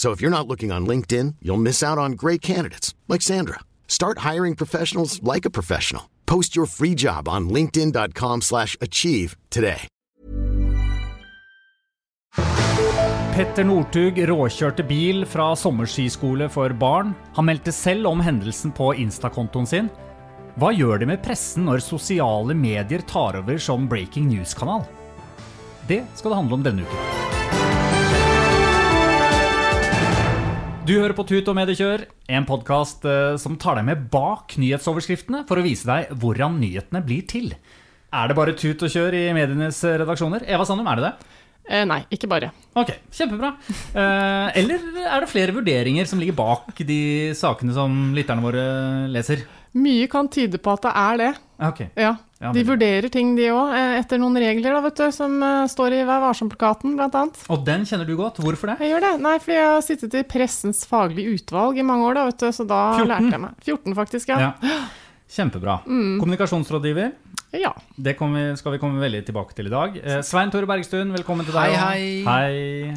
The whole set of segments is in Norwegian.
So if you're not looking on LinkedIn, you'll miss out on great candidates like Sandra. Start hiring professionals like a professional. Post your free job on linkedin.com/achieve today. Petter Northug råkjørte bil fra sommerskiskole for barn. Han meldte selv om hendelsen på Insta-kontoen sin. Hva gjør det med pressen når sosiale medier tar over som breaking news-kanal? Det skal det handle om denne uken. Du hører på Tut og Mediekjør, en podkast som tar deg med bak nyhetsoverskriftene for å vise deg hvordan nyhetene blir til. Er det bare tut og kjør i medienes redaksjoner? Eva Sandum, er det det? Eh, nei, ikke bare. Ok, kjempebra. Eh, eller er det flere vurderinger som ligger bak de sakene som lytterne våre leser? Mye kan tyde på at det er det. Ok, Ja, Ja, De vurderer ting, de òg, etter noen regler da, vet du, som eh, står i Vær varsom-plakaten, annet. Og den kjenner du godt. Hvorfor det? Jeg gjør det. Nei, fordi jeg har sittet i pressens faglige utvalg i mange år, da, vet du, så da 14? lærte jeg meg 14, faktisk, ja. Mm. Ja. Kjempebra. Kommunikasjonsrådgiver, Ja. det vi, skal vi komme veldig tilbake til i dag. Eh, Svein Tore Bergstuen, velkommen til deg. Hei, hei. Hei.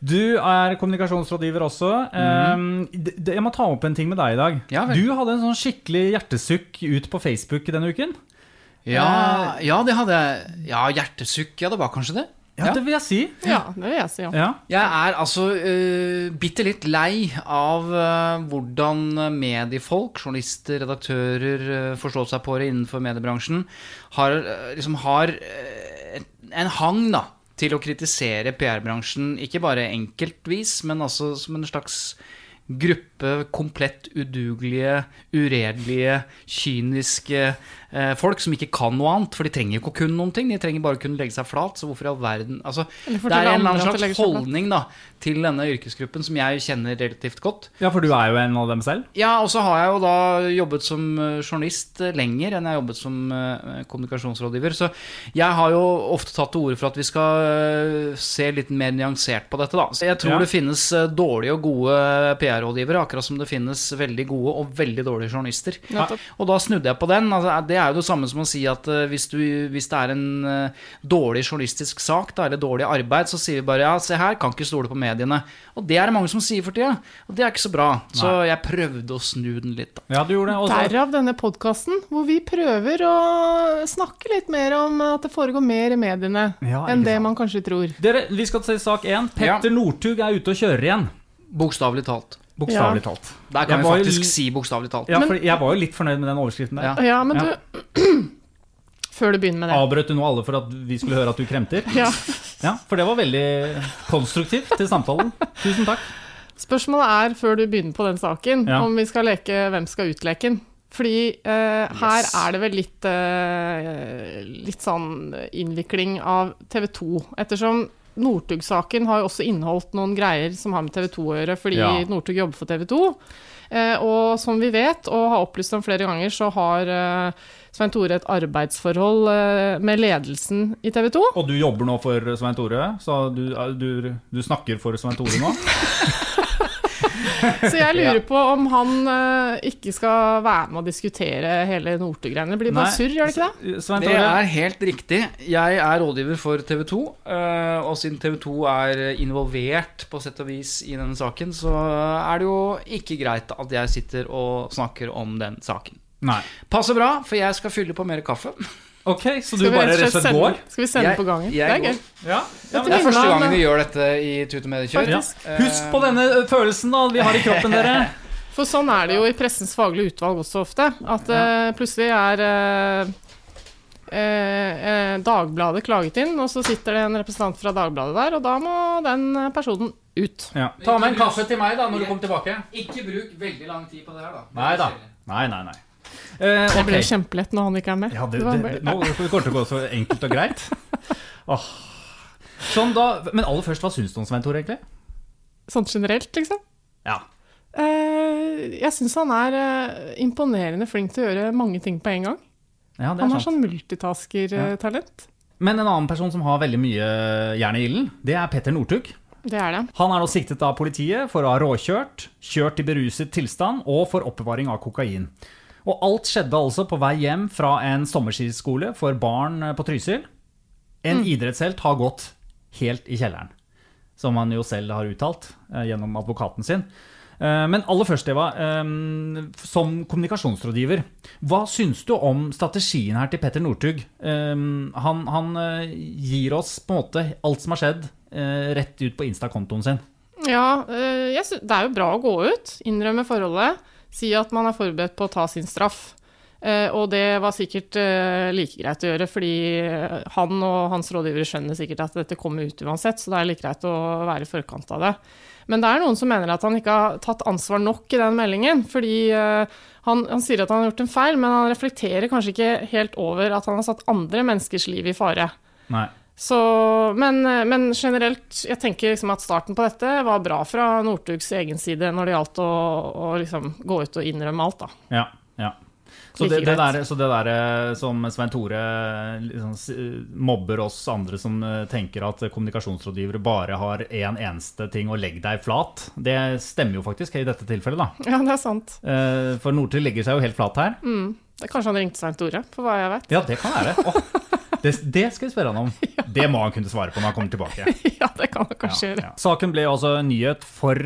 Du er kommunikasjonsrådgiver også. Mm. d- jeg må ta opp en ting med deg i dag. Ja du hadde en sånn skikkelig hjertesukk ut på Facebook denne uken. Ja, ja, det hadde jeg. Ja, hjertesukk. Ja, det var kanskje det. Ja, det vil jeg si. ja, det vil jeg si, ja. Ja. Jeg er altså uh, bitte litt lei av uh, hvordan mediefolk, journalister, redaktører, uh, forstår seg på det innenfor mediebransjen, har, liksom har en hang da, til å kritisere PR-bransjen, ikke bare enkeltvis, men altså som en slags gruppe komplett udugelige, uredelige, kyniske eh, folk som ikke kan noe annet. For de trenger jo ikke å kunne noen ting, de trenger bare å kunne legge seg flat. Så hvorfor i all verden altså, Det er en annen slags holdning da, til denne yrkesgruppen som jeg kjenner relativt godt. ja, for du er jo en av dem selv. Ja, og så har jeg jo da jobbet som eh, journalist eh, lenger enn jeg har jobbet som eh, kommunikasjonsrådgiver. Så jeg har jo ofte tatt til orde for at vi skal eh, se litt mer nyansert på dette, da. Så jeg tror Ja. det finnes eh, dårlige og gode PR-rådgivere, akkurat som det finnes veldig gode og veldig dårlige journalister. Ja. Og da snudde jeg på den. Altså, det er jo det samme som å si at eh, hvis, du, hvis det er en eh, dårlig journalistisk sak, da, eller dårlig arbeid, så sier vi bare ja, se her, kan ikke stole på mediene. Og det er det mange som sier for tida. Og det er ikke så bra. Så jeg prøvde å snu den litt, da. Ja, du gjorde det. Også. Derav denne podkasten, hvor vi prøver å snakke litt mer om at det foregår mer i mediene Ja, enn det man kanskje tror. Dere, vi skal til sak én. Petter Northug er ute og kjører igjen. Bokstavelig talt. Bokstavelig Ja. talt. Der Jeg kan vi faktisk si bokstavelig talt. Ja, Men- for jeg var jo litt fornøyd med den overskriften der. Ja. Ja, men Ja. du Før du begynner med det. Avbrøt du nå alle for at vi skulle høre at du kremter? Ja. Ja, for det var veldig konstruktivt til samtalen. Tusen takk. Spørsmålet er, før du begynner på den saken, Ja. om vi skal leke Hvem skal ut-leken. Fordi eh, her Yes. er det vel litt, eh, litt sånn innvikling av TV 2. Ettersom Northug-saken har jo også inneholdt noen greier som har med TV 2 å gjøre, fordi Ja. Northug jobber for TV 2. Eh, og som vi vet, og har opplyst om flere ganger, så har eh, Svein Tore et arbeidsforhold eh, med ledelsen i TV 2. Og du jobber nå for Svein Tore, så du, du, du snakker for Svein Tore nå? Så jeg lurer på om han uh, ikke skal være med å diskutere hele Northug-greiene. Det blir bare surr, gjør det ikke det? Svein Det er helt riktig. Jeg er rådgiver for TV 2. Og siden TV 2 er involvert på sett og vis i denne saken, så er det jo ikke greit at jeg sitter og snakker om den saken. Nei. Passer bra, for jeg skal fylle på mer kaffe. Ok, så du bare rett og slett går? skal vi sende Jeg- på gangen? jeg det er gøy. Ja. ja, Det er første gangen vi gjør dette i Tut og Mediekjør. ja. Husk på denne følelsen da vi har i kroppen, dere. For sånn er det jo i pressens faglige utvalg også ofte. At uh, plutselig er uh, uh, Dagbladet klaget inn, og så sitter det en representant fra Dagbladet der, og da må den personen ut. Ja. Ta med en kaffe til meg da når du kommer tilbake. Ikke bruk veldig lang tid på det her, da. Nei da. Nei, nei, nei. Eh, Det ble kjempelett når han ikke er med. Ja, det, Det det, nå kommer det til å gå så enkelt og greit. Oh. Sånn da, Men aller først, hva syns du om Svein Tore, egentlig? Sånn generelt, liksom. Ja. Eh, jeg syns han er eh, imponerende flink til å gjøre mange ting på en gang. ja Han har sånn multitasker-talent. Men en annen person som har veldig mye jern i ilden, det er Petter Northug. Det er det. Han er nå siktet av politiet for å ha råkjørt, kjørt i beruset tilstand og for oppbevaring av kokain. Og alt skjedde altså på vei hjem fra en sommerskiskole for barn på Trysil. En idrettshelt har gått helt i kjelleren, som han jo selv har uttalt eh, gjennom advokaten sin. Eh, Men aller først, Eva, eh, som kommunikasjonsrådgiver, hva syns du om strategien her til Petter Northug? Eh, Han, han eh, gir oss på en måte alt som har skjedd, eh, rett ut på Insta-kontoen sin. Ja, eh, det er jo bra å gå ut, innrømme forholdet, si at man er forberedt på å ta sin straff. Eh, og det var sikkert eh, like greit å gjøre, fordi eh, han og hans rådgivere skjønner sikkert at dette kommer ut uansett, så det er like greit å være i forkant av det. Men det er noen som mener at han ikke har tatt ansvar nok i den meldingen. Fordi han, han sier at han har gjort en feil, men han reflekterer kanskje ikke helt over at han har satt andre menneskers liv i fare. Nei. Så, men, men generelt, jeg tenker liksom at starten på dette var bra fra Northugs egen side når det gjaldt å, å liksom gå ut og innrømme alt, da. Ja, ja. Så det, det, der, så det der eh, som Svein Tore liksom, mobber oss andre som tenker at kommunikasjonsrådgivere bare har én en eneste ting å legge deg flat, det stemmer jo faktisk i dette tilfellet, da. Ja, det er sant. For Northug legger seg jo helt flat her. Det, kanskje han ringte Svein Tore, for hva jeg vet. Ja, det kan være. Åh, det, det skal vi spørre han om. Det må han kunne svare på når han kommer tilbake. Ja, det kan han kanskje Ja, gjøre. ja. Saken ble altså nyhet for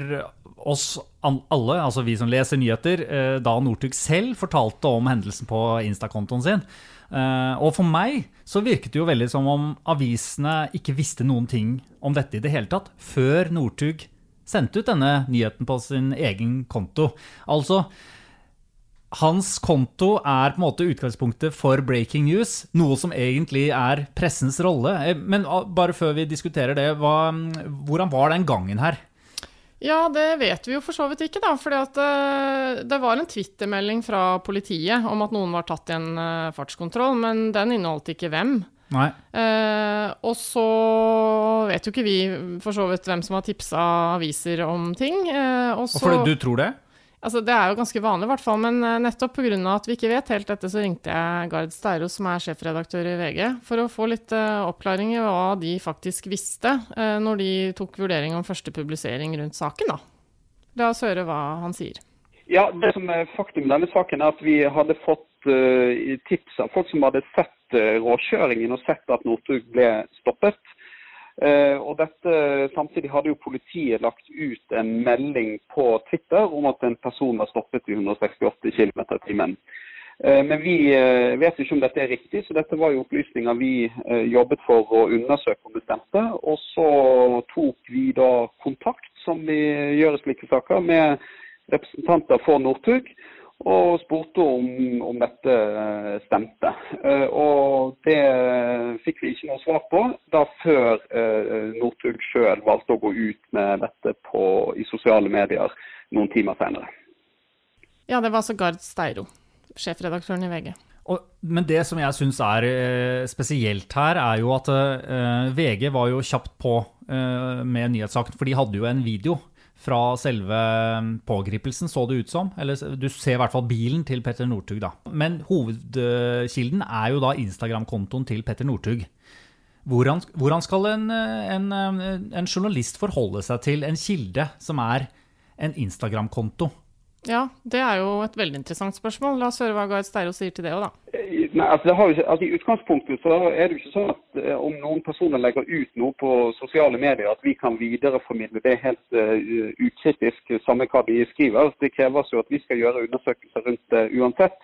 oss alle, altså vi som leser nyheter, eh, da Northug selv fortalte om hendelsen på Insta-kontoen sin. Eh, Og for meg så virket det jo veldig som om avisene ikke visste noen ting om dette i det hele tatt, før Northug sendte ut denne nyheten på sin egen konto. Altså, hans konto er på en måte utgangspunktet for breaking news, noe som egentlig er pressens rolle. Eh, Men ah, bare før vi diskuterer det, hva, hvordan var den gangen her? Ja, det vet vi jo for så vidt ikke, da. For det var en twittermelding fra politiet om at noen var tatt i en eh, fartskontroll, men den inneholdt ikke hvem. Nei. Eh, og så vet jo ikke vi for så vidt hvem som har tipsa aviser om ting. Eh, Og så, fordi du tror det? Altså, det er jo ganske vanlig, i hvert fall. Men eh, nettopp pga. at vi ikke vet helt dette, så ringte jeg Gard Steiro, som er sjefredaktør i VG, for å få litt eh, oppklaring i hva de faktisk visste eh, når de tok vurdering om første publisering rundt saken. da. La oss høre hva han sier. Ja, det som er faktum i denne saken er at vi hadde fått tips av folk som hadde sett råkjøringen og sett at Northug ble stoppet. Eh, og dette, Samtidig hadde jo politiet lagt ut en melding på Twitter om at en person var stoppet i 168 km i timen. Eh, Men vi vet vet ikke om dette er riktig, så dette var jo opplysninger vi eh, jobbet for å undersøke om det stemte. Og så tok vi da kontakt, som vi gjør i slike saker, med representanter for Northug og spurte om, om dette eh, stemte. Eh, Og det fikk vi ikke noe svar på da før eh, Northug sjøl valgte å gå ut med dette på, i sosiale medier noen timer senere. Ja, det var altså Gard Steiro, sjefredaktøren i VG. Og, men det som jeg syns er eh, spesielt her, er jo at eh, VG var jo kjapt på eh, med nyhetssaken, for de hadde jo en video fra selve pågripelsen, så det ut som. Eller du ser i hvert fall bilen til Petter Northug, da. Men hovedkilden er jo da Instagram-kontoen til Petter Northug. Hvordan, hvordan skal en, en, en journalist forholde seg til en kilde som er en Instagram-konto? Ja, det er jo et veldig interessant spørsmål. La oss høre hva Gard Steiro sier til det òg, da. Eh, Nei, altså det jo, altså I utgangspunktet så er det jo ikke sånn at eh, om noen personer legger ut noe på sosiale medier, at vi kan videreformidle det helt uh, ukritisk, samme hva de skriver. Det kreves jo at vi skal gjøre undersøkelser rundt det uansett.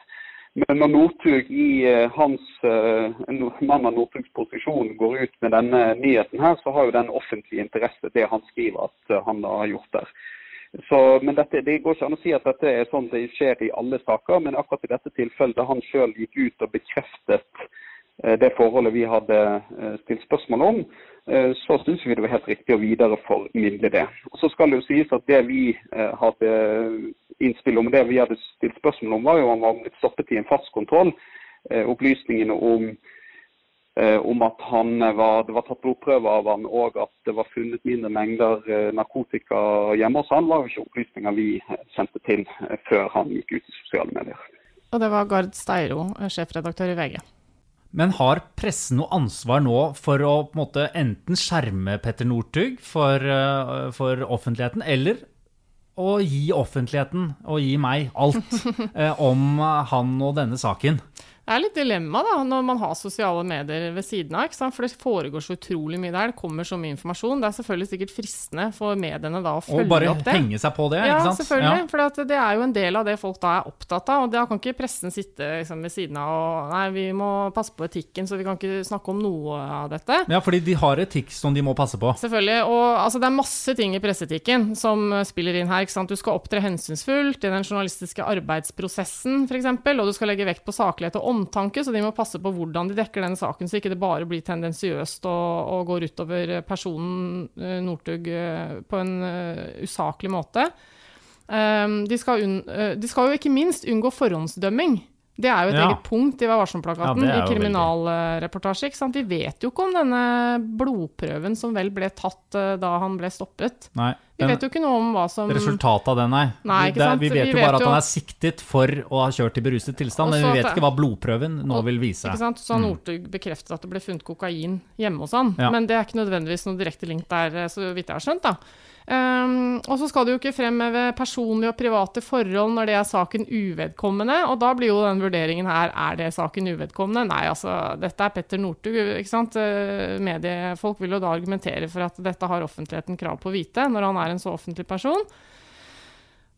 Men når Northug i hans en mann av Northugs posisjon går ut med denne nyheten her, så har jo den offentlige interesse det han skriver at han har gjort der. Så, men dette, Det går ikke an å si at dette er sånn det skjer i alle saker, men akkurat i dette tilfellet da han sjøl gikk ut og bekreftet det forholdet vi hadde stilt spørsmål om, så syns vi det var helt riktig å videreformidle det. Og Så skal det jo sies at det vi hadde innspill om, det vi hadde stilt spørsmål om, var jo om han var blitt stoppet i en fartskontroll. Opplysningene om Eh, om at var, det var tatt blodprøver av han og at det var funnet mindre mengder eh, narkotika hjemme hos han, var jo ikke opplysninger vi sendte til eh, før han gikk ut i sosiale medier. Og det var Gard Steiro, sjefredaktør i VG. Men har pressen noe ansvar nå for å på en måte enten skjerme Petter Northug for, for offentligheten, eller å gi offentligheten og gi meg alt om han og denne saken? Det er litt dilemma da, når man har sosiale medier ved siden av. For det foregår så utrolig mye der. Det kommer så mye informasjon. Det er selvfølgelig sikkert fristende for mediene da å følge opp det. Og bare henge seg på det, ja, ikke sant? Selvfølgelig. Ja. For det er jo en del av det folk da er opptatt av. Og da kan ikke pressen sitte liksom, ved siden av og Nei, vi må passe på etikken, så vi kan ikke snakke om noe av dette. Ja, fordi de har etikk som de må passe på. Selvfølgelig. Og altså, det er masse ting i presseetikken som spiller inn her. ikke sant? Du skal opptre hensynsfullt i den journalistiske arbeidsprosessen, f.eks. Og du skal legge vekt på saklighet og omtanke, så de må passe på hvordan de dekker denne saken, så ikke det bare blir tendensiøst og, og går utover personen uh, Northug uh, på en uh, usaklig måte. Um, de, skal de, skal jo ikke minst unngå forhåndsdømming. Det er jo et ja. eget punkt i Vær varsom-plakaten ja, i kriminalreportasje. Vi vet jo ikke om denne blodprøven som vel ble tatt da han ble stoppet. Nei. Vi vet jo ikke noe om hva som Resultatet av den, nei. nei ikke? Det, vi vet vi jo bare vet at han er siktet for å ha kjørt i beruset tilstand, men vi vet ikke hva blodprøven nå vil vise. Ikke sant? Så mm. Northug bekreftet at det ble funnet kokain hjemme hos han, ja. men det er ikke nødvendigvis noe direkte link der, så vidt jeg har skjønt. da. Um, og så skal du jo ikke fremheve personlige og private forhold når det er saken uvedkommende. Og da blir jo den vurderingen her er det saken uvedkommende. Nei, altså, dette er Petter Northug. ikke sant? Uh, mediefolk vil jo da argumentere for at dette har offentligheten krav på å vite, når han er en så offentlig person.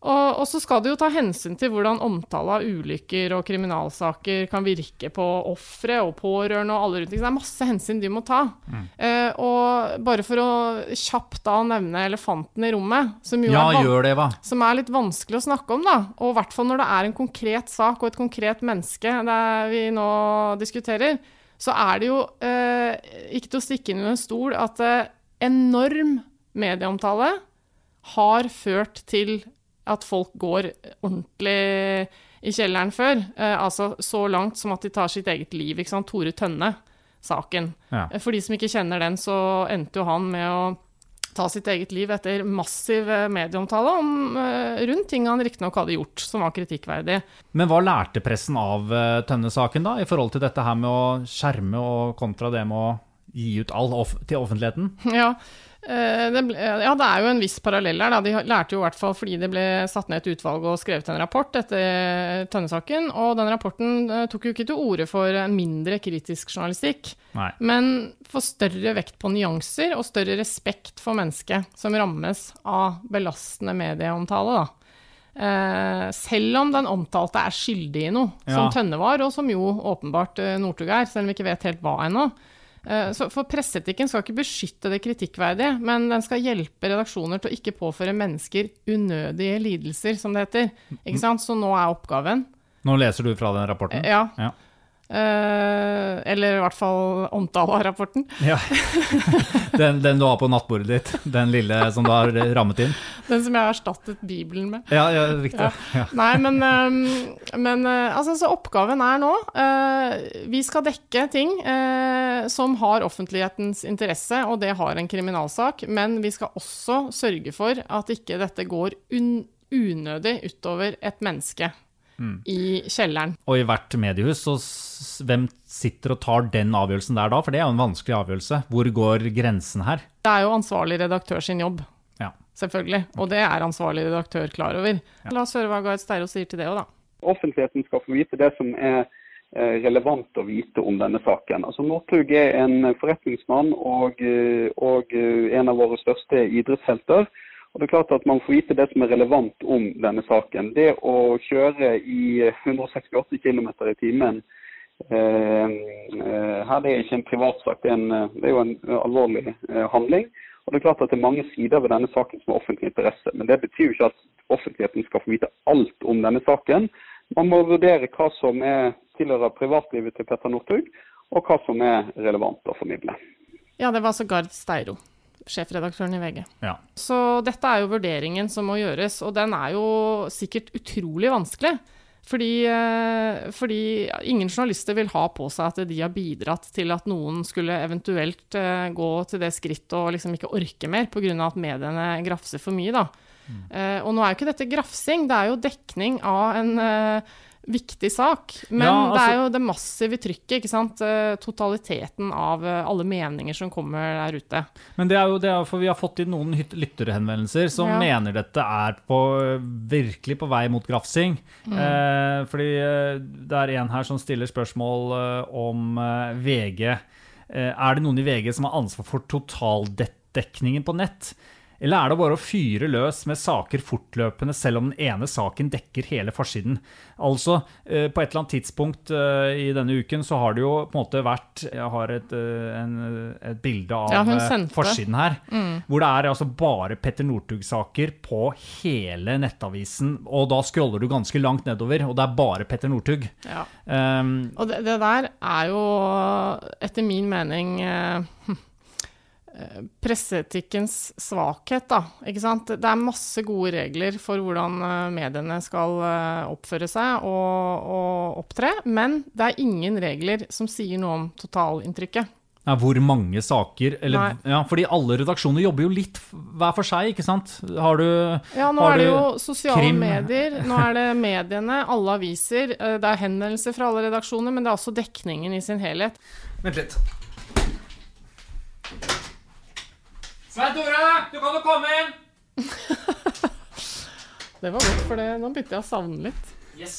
Og, og, så skal det jo ta hensyn til hvordan omtale av ulykker og kriminalsaker kan virke på ofre og pårørende og alle rundt. Det er masse hensyn de må ta. Mm. Eh, og bare for å kjapt da nevne elefanten i rommet, som jo ja, er, det, som er, litt vanskelig å snakke om, da, og i hvert fall når det er en konkret sak og et konkret menneske det vi nå diskuterer, så er det jo eh, ikke til å stikke under en stol at eh, enorm medieomtale har ført til at folk går ordentlig i kjelleren før. Eh, altså så langt som at de tar sitt eget liv. ikke sant? Tore Tønne-saken. Ja. Eh, for de som ikke kjenner den, så endte jo han med å ta sitt eget liv etter massiv eh, medieomtale om, eh, rundt ting han riktignok hadde gjort som var kritikkverdig. Men hva lærte pressen av eh, Tønne-saken, da, i forhold til dette her med å skjerme og kontra det med å gi ut all off til offentligheten? Ja, det ble, ja, det er jo en viss parallell her. Da. De lærte jo i hvert fall fordi det ble satt ned et utvalg og skrevet en rapport etter Tønne-saken. Og den rapporten eh, tok jo ikke til orde for en mindre kritisk journalistikk, Nei. men for større vekt på nyanser og større respekt for mennesket som rammes av belastende medieomtale. da. Eh, selv om den omtalte er skyldig i noe, ja. som Tønne var, og som jo åpenbart eh, Northug er, selv om vi ikke vet helt hva ennå. Eh, så for Presseetikken skal ikke beskytte det kritikkverdige, men den skal hjelpe redaksjoner til å ikke påføre mennesker unødige lidelser, som det heter. Ikke sant? Så nå er oppgaven Nå leser du fra den rapporten? Ja. ja. Uh, eller i hvert fall omtale av rapporten. Ja. Den, den, du har på nattbordet ditt, den lille som du har rammet inn? Den som jeg har erstattet Bibelen med. Ja, ja riktig. Ja. Nei, men, um, men uh, altså, så oppgaven er nå uh, Vi skal dekke ting som har offentlighetens interesse, og det har en kriminalsak, men vi skal også sørge for at ikke dette går unødig utover et menneske mm. i kjelleren. Og i hvert mediehus, så hvem sitter og tar den avgjørelsen der da? For det er jo en vanskelig avgjørelse. Hvor går grensen her? Det er jo ansvarlig redaktør sin jobb. Ja. Selvfølgelig. Og det er ansvarlig redaktør klar over. Ja. La oss høre hva Gard Steiro sier til det òg, da. Offentligheten skal få vite det som er eh, relevant å vite om denne saken. Altså Northug er en forretningsmann og, eh, og eh, en av våre største idrettshelter. Og det er klart at Man får vite det som er relevant om denne saken. Det å kjøre i 168 km i timen eh, eh, her det er ikke en privatsak, det er, en, det er jo en alvorlig eh, handling. Og Det er klart at det er mange sider ved denne saken som har offentlig interesse. Men det betyr jo ikke at offentligheten skal få vite alt om denne saken. Man må vurdere hva som er tilhører privatlivet til Petter Northug, og hva som er relevant å formidle. Ja, det var sågar Steiro, sjefredaktøren i VG. Ja. Så dette er jo vurderingen som må gjøres, og den er jo sikkert utrolig vanskelig. Fordi, eh, fordi ingen journalister vil ha på seg at de har bidratt til at noen skulle eventuelt eh, gå til det skrittet og liksom ikke orke mer pga. at mediene grafser for mye. Da. Mm. og nå er jo ikke dette grafsing, det er jo dekning av en eh, viktig sak. Men Ja, det er altså- jo det massive trykket, ikke sant. Eh, totaliteten av eh, alle meninger som kommer der ute. Men det er jo det er, for vi har fått inn noen lytterhenvendelser som Ja. mener dette er på, virkelig på vei mot grafsing. Mm. Eh, fordi eh, det er en her som stiller spørsmål om VG. Er det noen i VG som har ansvar for totaldekningen på nett? Eller er det bare å fyre løs med saker fortløpende, selv om den ene saken dekker hele forsiden? Altså, eh, på et eller annet tidspunkt eh, i denne uken så har det jo på en måte vært Jeg har et, eh, en, et bilde av Ja, forsiden her, hvor det er altså bare Petter Northug-saker på hele nettavisen. Og da scroller du ganske langt nedover, og det er bare Petter Northug. Ja. Um, Og det, det der er jo etter min mening eh, presseetikkens svakhet, da. Ikke sant? Det er masse gode regler for hvordan eh, mediene skal eh, oppføre seg og, og opptre, men det er ingen regler som sier noe om totalinntrykket. ja, hvor mange saker eller, ja, Fordi alle redaksjoner jobber jo litt hver for seg, ikke sant? Har du Ja, nå er det jo sosiale krim? medier, nå er det mediene, alle aviser. eh, Det er henvendelser fra alle redaksjoner, men det er også dekningen i sin helhet. Vent litt. Svein Tore, du kan jo komme inn! Det var godt, for det, nå begynte jeg å savne litt.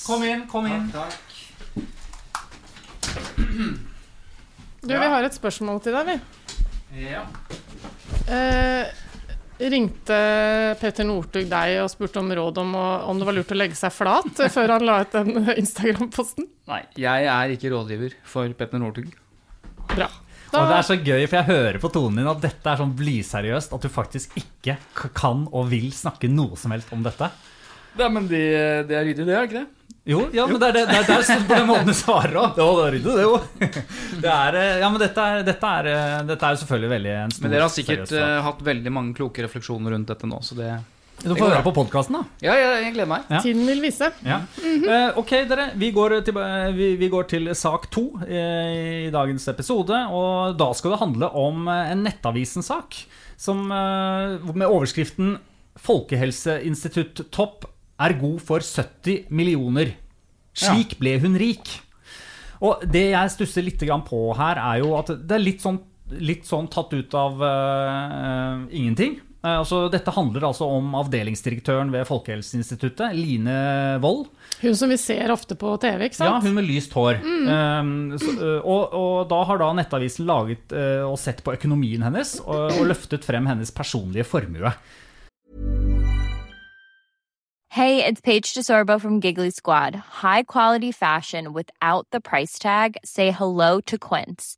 Kom inn, kom inn. Du, vi har et spørsmål til deg, vi. Ja. Eh, ringte Peter Northug deg og spurte om råd om, å, om det var lurt å legge seg flat eh, før han la ut den Instagram-posten? Nei, jeg er ikke rådgiver for Petter Northug. Bra. Og det er så gøy, for jeg hører på tonen din at dette er sånn blyseriøst, at du faktisk ikke kan og vil snakke noe som helst om dette. Ja, men det, det er ryddig, det, er ikke det? Jo, ja, men det er, det, det er, det er på den måten du svarer òg. Ja, det er ryddig, det jo. Det er, eh, ja, men dette er, dette er, eh, dette er selvfølgelig veldig en stor Men dere har sikkert eh, hatt veldig mange kloke refleksjoner rundt dette nå, så det Du får høre på podkasten, da. Ja, jeg, jeg gleder meg. Ja. tiden vil vise. Ja. Eh, ok, dere. Vi går til, vi, vi går til sak to eh, i dagens episode. Og da skal det handle om eh, en Nettavisen-sak som, eh, med overskriften 'Folkehelseinstitutt topp er god for 70 millioner'. Slik ble hun rik. Og det jeg stusser litt på her, er jo at det er litt sånn, litt sånn tatt ut av eh, ingenting. Eh, altså, dette handler altså om avdelingsdirektøren ved Folkehelseinstituttet, Line Wold. Hun som vi ser ofte på TV, ikke sant? Ja, hun med lyst hår. Um, så, uh, og, og da har da Nettavisen laget uh, og sett på økonomien hennes og, og løftet frem hennes personlige formue. Hey, it's Paige DeSorbo from Giggly Squad. High quality fashion without the price tag. Say hello to Quince.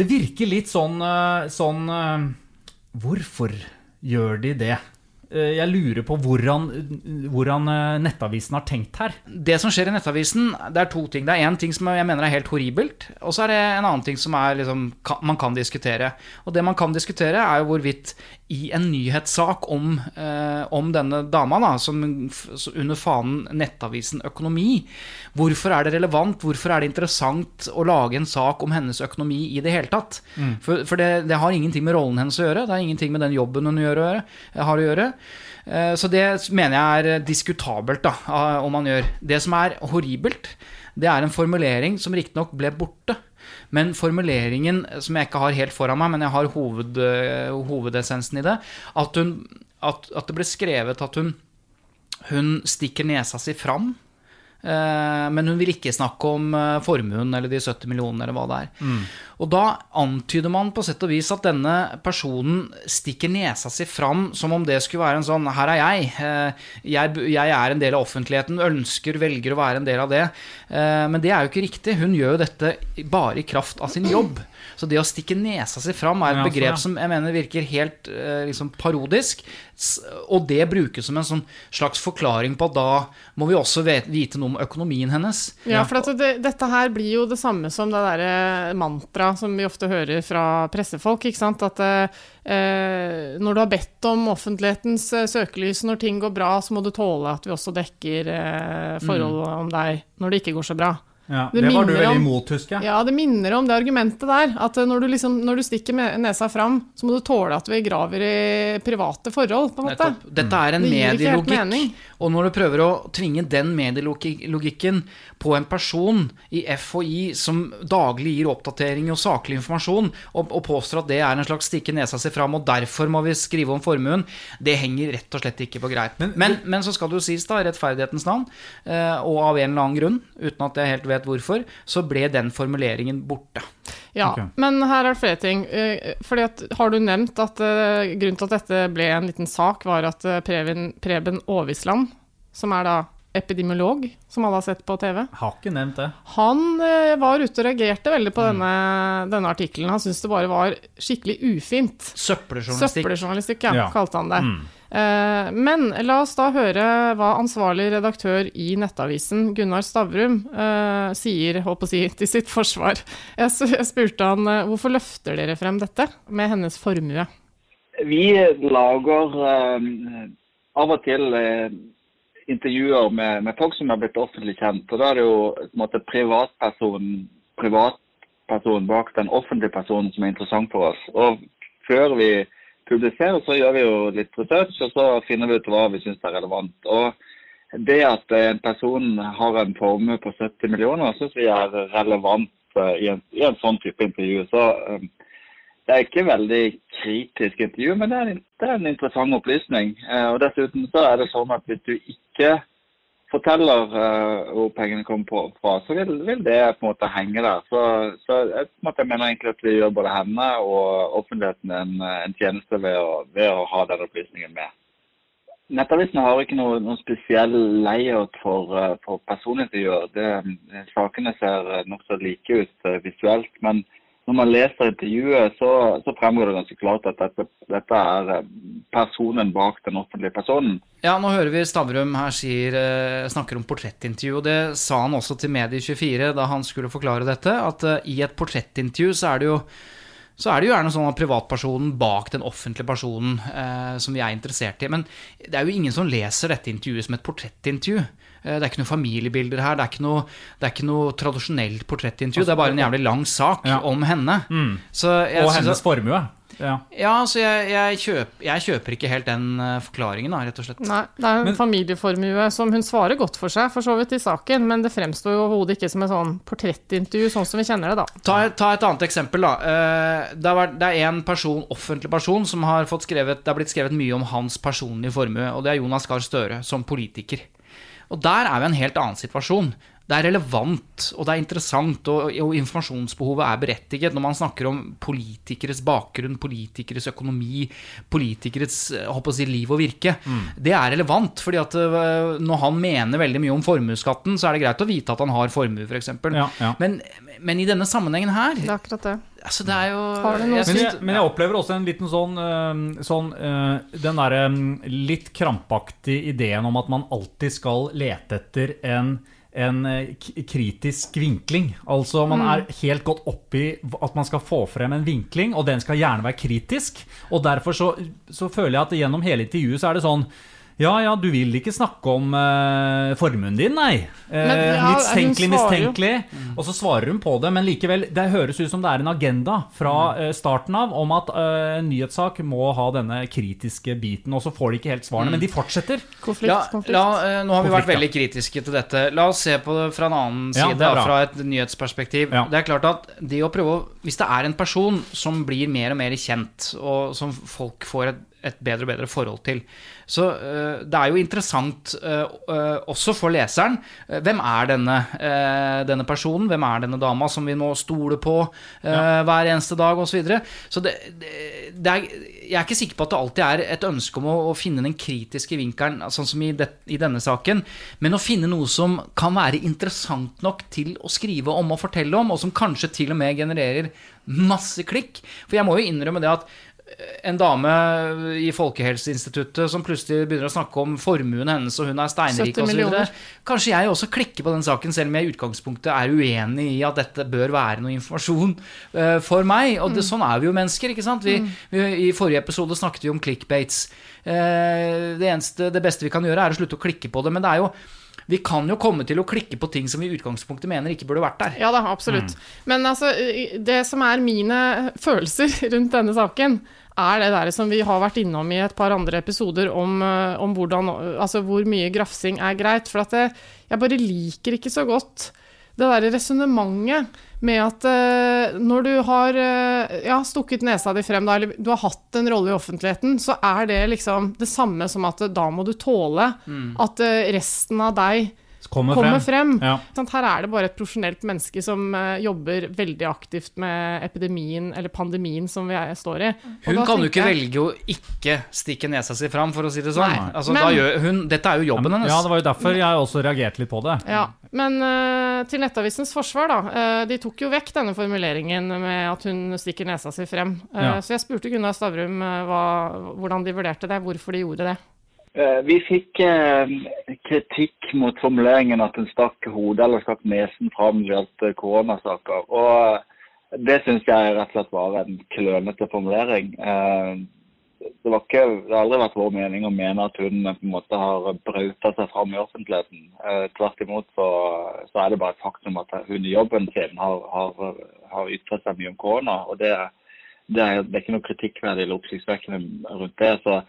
Det virker litt sånn, uh, sånn uh, Hvorfor gjør de det? Eh, jeg lurer på hvordan, hvordan eh, Nettavisen har tenkt her. Det som skjer i Nettavisen, det er to ting. Det er én ting som jeg mener er helt horribelt, og så er det en annen ting som er liksom, man kan diskutere. Og det man kan diskutere, er jo hvorvidt i en nyhetssak om, eh, om denne dama, da, som under fanen Nettavisen økonomi, hvorfor er det relevant, hvorfor er det interessant å lage en sak om hennes økonomi i det hele tatt? For, for det, det har ingenting med rollen hennes å gjøre, det har ingenting med den jobben hun gjør har å gjøre. Eh, Så det mener jeg er diskutabelt, da, om man gjør. Det som er horribelt, det er en formulering som riktignok ble borte. Men formuleringen, som jeg ikke har helt foran meg, men jeg har hoved, eh, hovedessensen i det, at, hun, at, at det ble skrevet at hun, hun stikker nesa si fram. Eh, Men hun vil ikke snakke om eh, formuen eller de 70 millionene eller hva det er. Og da antyder man på sett og vis at denne personen stikker nesa si fram som om det skulle være en sånn Her er jeg. eh, Jeg, jeg er en del av offentligheten, ønsker, velger å være en del av det. Men det er jo ikke riktig. Hun gjør jo dette bare i kraft av sin jobb. Så det å stikke nesa si fram er et Ja, begrep som jeg mener virker helt eh, liksom parodisk. Og det brukes som en sånn slags forklaring på at da må vi også vite noe om økonomien hennes. Ja, for at det, dette her blir jo det samme som det derre mantraet som vi ofte hører fra pressefolk, ikke sant. At eh, når du har bedt om offentlighetens eh, søkelys når ting går bra, så må du tåle at vi også dekker eh, forhold om deg når det ikke går så bra. Ja, Det det, var du veldig imot, husker jeg. Ja, det minner om det argumentet der. At eh, når du, liksom, når du stikker nesa fram, så må du tåle at vi graver i private forhold, på en måte. Nettopp. Dette er en Det medielogikk. Og når du prøver å tvinge den medielogikken på en person i FHI som daglig gir oppdatering og saklig informasjon, og, og påstår at det er en slags stikke nesa si fram, og derfor må vi skrive om formuen, det henger rett og slett ikke på greip. Men, men, så skal det jo sies, da, i rettferdighetens navn, eh, og av en eller annen grunn, uten at jeg helt vet hvorfor, så ble den formuleringen borte. Ja, okay. men her er det flere ting. Eh, Fordi at, har du nevnt at eh, grunnen til at dette ble en liten sak, var at eh, Preben, Preben Aavitsland, som er da epidemiolog, som alle har sett på TV, Har ikke nevnt det. han var ute og reagerte veldig på denne, denne artikkelen. Han syntes det bare var skikkelig ufint. Søppeljournalistikk. Søppeljournalistikk, ja, Ja. kalte han det. Eh, men la oss da høre hva ansvarlig redaktør i Nettavisen, Gunnar Stavrum, eh, sier håper å si, til sitt forsvar. Jeg, spurte han eh, hvorfor løfter dere frem dette med hennes formue? Vi lager eh, av og til eh, intervjuer med, med folk som er blitt offentlig kjent. og Da er det jo privatpersonen privatperson bak den offentlige personen som er interessant for oss. Og Før vi publiserer, så gjør vi jo litt research, og så finner vi ut hva vi syns er relevant. Og Det at en person har en formue på 70 millioner, syns vi er relevant eh, i en, i en sånn type intervju. Så eh, det er ikke veldig kritisk intervju, men det er, en- det er en interessant opplysning. Eh, og Dessuten så er det sånn at hvis du ikke forteller uh, hvor pengene kommer fra, så vil, vil det på en måte henge der. Så, så jeg, måte, jeg mener egentlig at vi gjør både henne og offentligheten en, en tjeneste ved å, ved å ha den opplysningen med. Nettavisene har ikke noen noe spesiell layout for, uh, for personintervjuer. Sakene ser eh, nokså like ut uh, visuelt. Men når man leser intervjuet, så, så fremgår det ganske klart at dette, dette er eh, personen bak den offentlige personen. Ja, nå hører vi Stavrum her sier, eh, snakker om portrettintervju, og det sa han også til Medie24 da han skulle forklare dette, at eh, i et portrettintervju så er det jo så er det jo gjerne sånn at privatpersonen bak den offentlige personen eh, som vi er interessert i. Men det er jo ingen som leser dette intervjuet som et portrettintervju. Eh, det er ikke noen familiebilder her, det er ikke noe, det er ikke noe tradisjonelt portrettintervju. Det er bare en jævlig lang sak Ja. om henne. Så jeg Og hennes at- formue. Ja. Ja, så jeg, jeg, kjøper, jeg kjøper ikke helt den eh, forklaringen, da, rett og slett. Nei, det er en Men- familieformue som hun svarer godt for seg, for så vidt i saken, men det fremstår jo overhodet ikke som et sånn portrettintervju, sånn som vi kjenner det, da. Ta, ta et annet eksempel, da. Eh, Det, vært, det er en person, offentlig person som har fått skrevet Det har blitt skrevet mye om hans personlige formue, og det er Jonas Gahr Støre som politiker. Og der er vi i en helt annen situasjon. Det er relevant, og det er interessant, og, og informasjonsbehovet er berettiget når man snakker om politikeres bakgrunn, politikeres økonomi, politikeres eh, håper å si, liv og virke. Det er relevant, fordi at øh, når han mener veldig mye om formuesskatten, så er det greit å vite at han har formue, f.eks. Ja, ja. Men, men i denne sammenhengen her Det er akkurat det. Altså, det er jo Men jeg, men jeg opplever også en liten sånn, øh, sånn øh, Den derre mm, litt krampaktige ideen om at man alltid skal lete etter en en eh, kritisk vinkling. Altså Man er helt godt oppi at man skal få frem en vinkling, og den skal gjerne være kritisk. Og derfor så, så føler jeg at gjennom hele intervjuet så er det sånn ja, ja, du vil ikke snakke om eh, formuen din, nei. Eh, Men, ja, mistenkelig, mistenkelig. Mm. Og så svarer hun på det, men likevel, det høres ut som det er en agenda fra eh, starten av om at eh, en nyhetssak må ha denne kritiske biten, og så får de ikke helt svarene. Men de fortsetter. Konflikt, La, konflikt. la, eh, nå har vi vært Konflikt, ja. veldig kritiske til dette. La oss se på det fra en annen side, da, fra et nyhetsperspektiv. Ja. Det er klart at det å prøve å Hvis det er en person som blir mer og mer kjent, og som folk får et, et bedre og bedre forhold til, så eh, det er jo interessant eh, eh, også for leseren. hvem er denne, denne personen? Hvem er denne dama som vi nå stoler på ja. hver eneste dag, osv. Så, videre. så det, det, er, jeg er ikke sikker på at det alltid er et ønske om å, å finne den kritiske vinkelen, sånn som i, det, i denne saken, men å finne noe som kan være interessant nok til å skrive om og fortelle om, og som kanskje til og med genererer masse klikk. For jeg må jo innrømme det at en dame i Folkehelseinstituttet som plutselig begynner å snakke om formuen hennes, og hun er steinrik 70 osv. Kanskje jeg også klikker på den saken, selv om jeg i utgangspunktet er uenig i at dette bør være noe informasjon uh, for meg. Og det, sånn er vi jo mennesker, ikke sant? Vi, vi, I forrige episode snakket vi om clickbates. Uh, det, eneste, det beste vi kan gjøre, er å slutte å klikke på det. Men det er jo vi kan jo komme til å klikke på ting som vi i utgangspunktet mener ikke burde vært der. Ja da, absolutt. Men altså, det som er mine følelser rundt denne saken, er det der som vi har vært innom i et par andre episoder om, eh, om hvordan, altså hvor mye grafsing er greit. For at det, jeg bare liker ikke så godt det derre resonnementet med at uh, når du har uh, ja, stukket nesa di frem, da, eller du har hatt en rolle i offentligheten, så er det liksom det samme som at eh, da må du tåle at uh, resten av deg Kommer, kommer frem. frem. Ja. Her er det bare et profesjonelt menneske som eh, jobber veldig aktivt med epidemien, eller pandemien, som vi er, står i. Og Hun da kan jo ikke jeg- velge å ikke stikke nesa si fram, for å si det sånn. Nei. Altså, Men- da gjør hun, dette er jo jobben hennes. Ja, det var jo derfor jeg også reagerte litt på det. Ja, Men uh, til Nettavisens forsvar, da. Uh, de tok jo vekk denne formuleringen med at hun stikker nesa si frem. Uh, Ja. Så jeg spurte Gunnar Stavrum hva, hvordan de vurderte det, hvorfor de gjorde det. Eh, Vi fikk eh, kritikk mot formuleringen at en stakk hodet eller stakk nesen fram når det gjaldt eh, koronasaker. Og det syns jeg rett og slett var en klønete formulering. Det, ikke, det har aldri vært vår mening å mene at hun eh, på en måte har brauta seg fram i offentligheten. Tvert imot så, så er det bare et faktum at hun i jobben sin har, har, har ytret seg mye om korona. og det, det, er, det er ikke noe kritikkverdig eller oppsiktsvekkende rundt det. så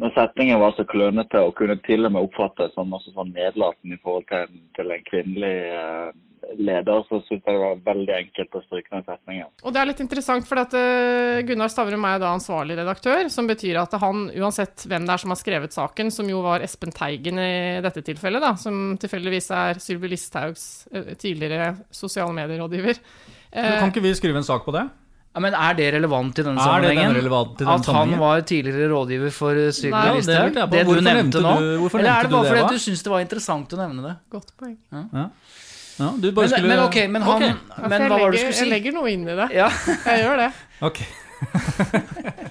når setningen var så klønete og kunne til og med oppfattes som også sånn nedlatende i forhold til en, til en kvinnelig eh, leder, så syns jeg det var veldig enkelt å stryke den setningen. Og det er litt interessant, for at eh, Gunnar Stavrum er da ansvarlig redaktør, som betyr at han, uansett hvem det er som har skrevet saken, som jo var Espen Teigen i dette tilfellet, da, som tilfeldigvis er Sylvi Listhaugs eh, tidligere sosiale medierådgiver eh, Kan ikke vi skrive en sak på det? Ja, men er det relevant i denne Er det sammenhengen? den relevant i denne at sammenhengen? han var tidligere rådgiver for Sylvi Listhaug? det. Det, du Hvorfor nevnte nå? du- Eller er det bare fordi det, du syns det var interessant å nevne det? Godt poeng. Ja, du bare Men, skulle men ok, men han okay. Men jeg hva var det du skulle si? Jeg legger noe inn i det. Ja. Jeg gjør det. Ok.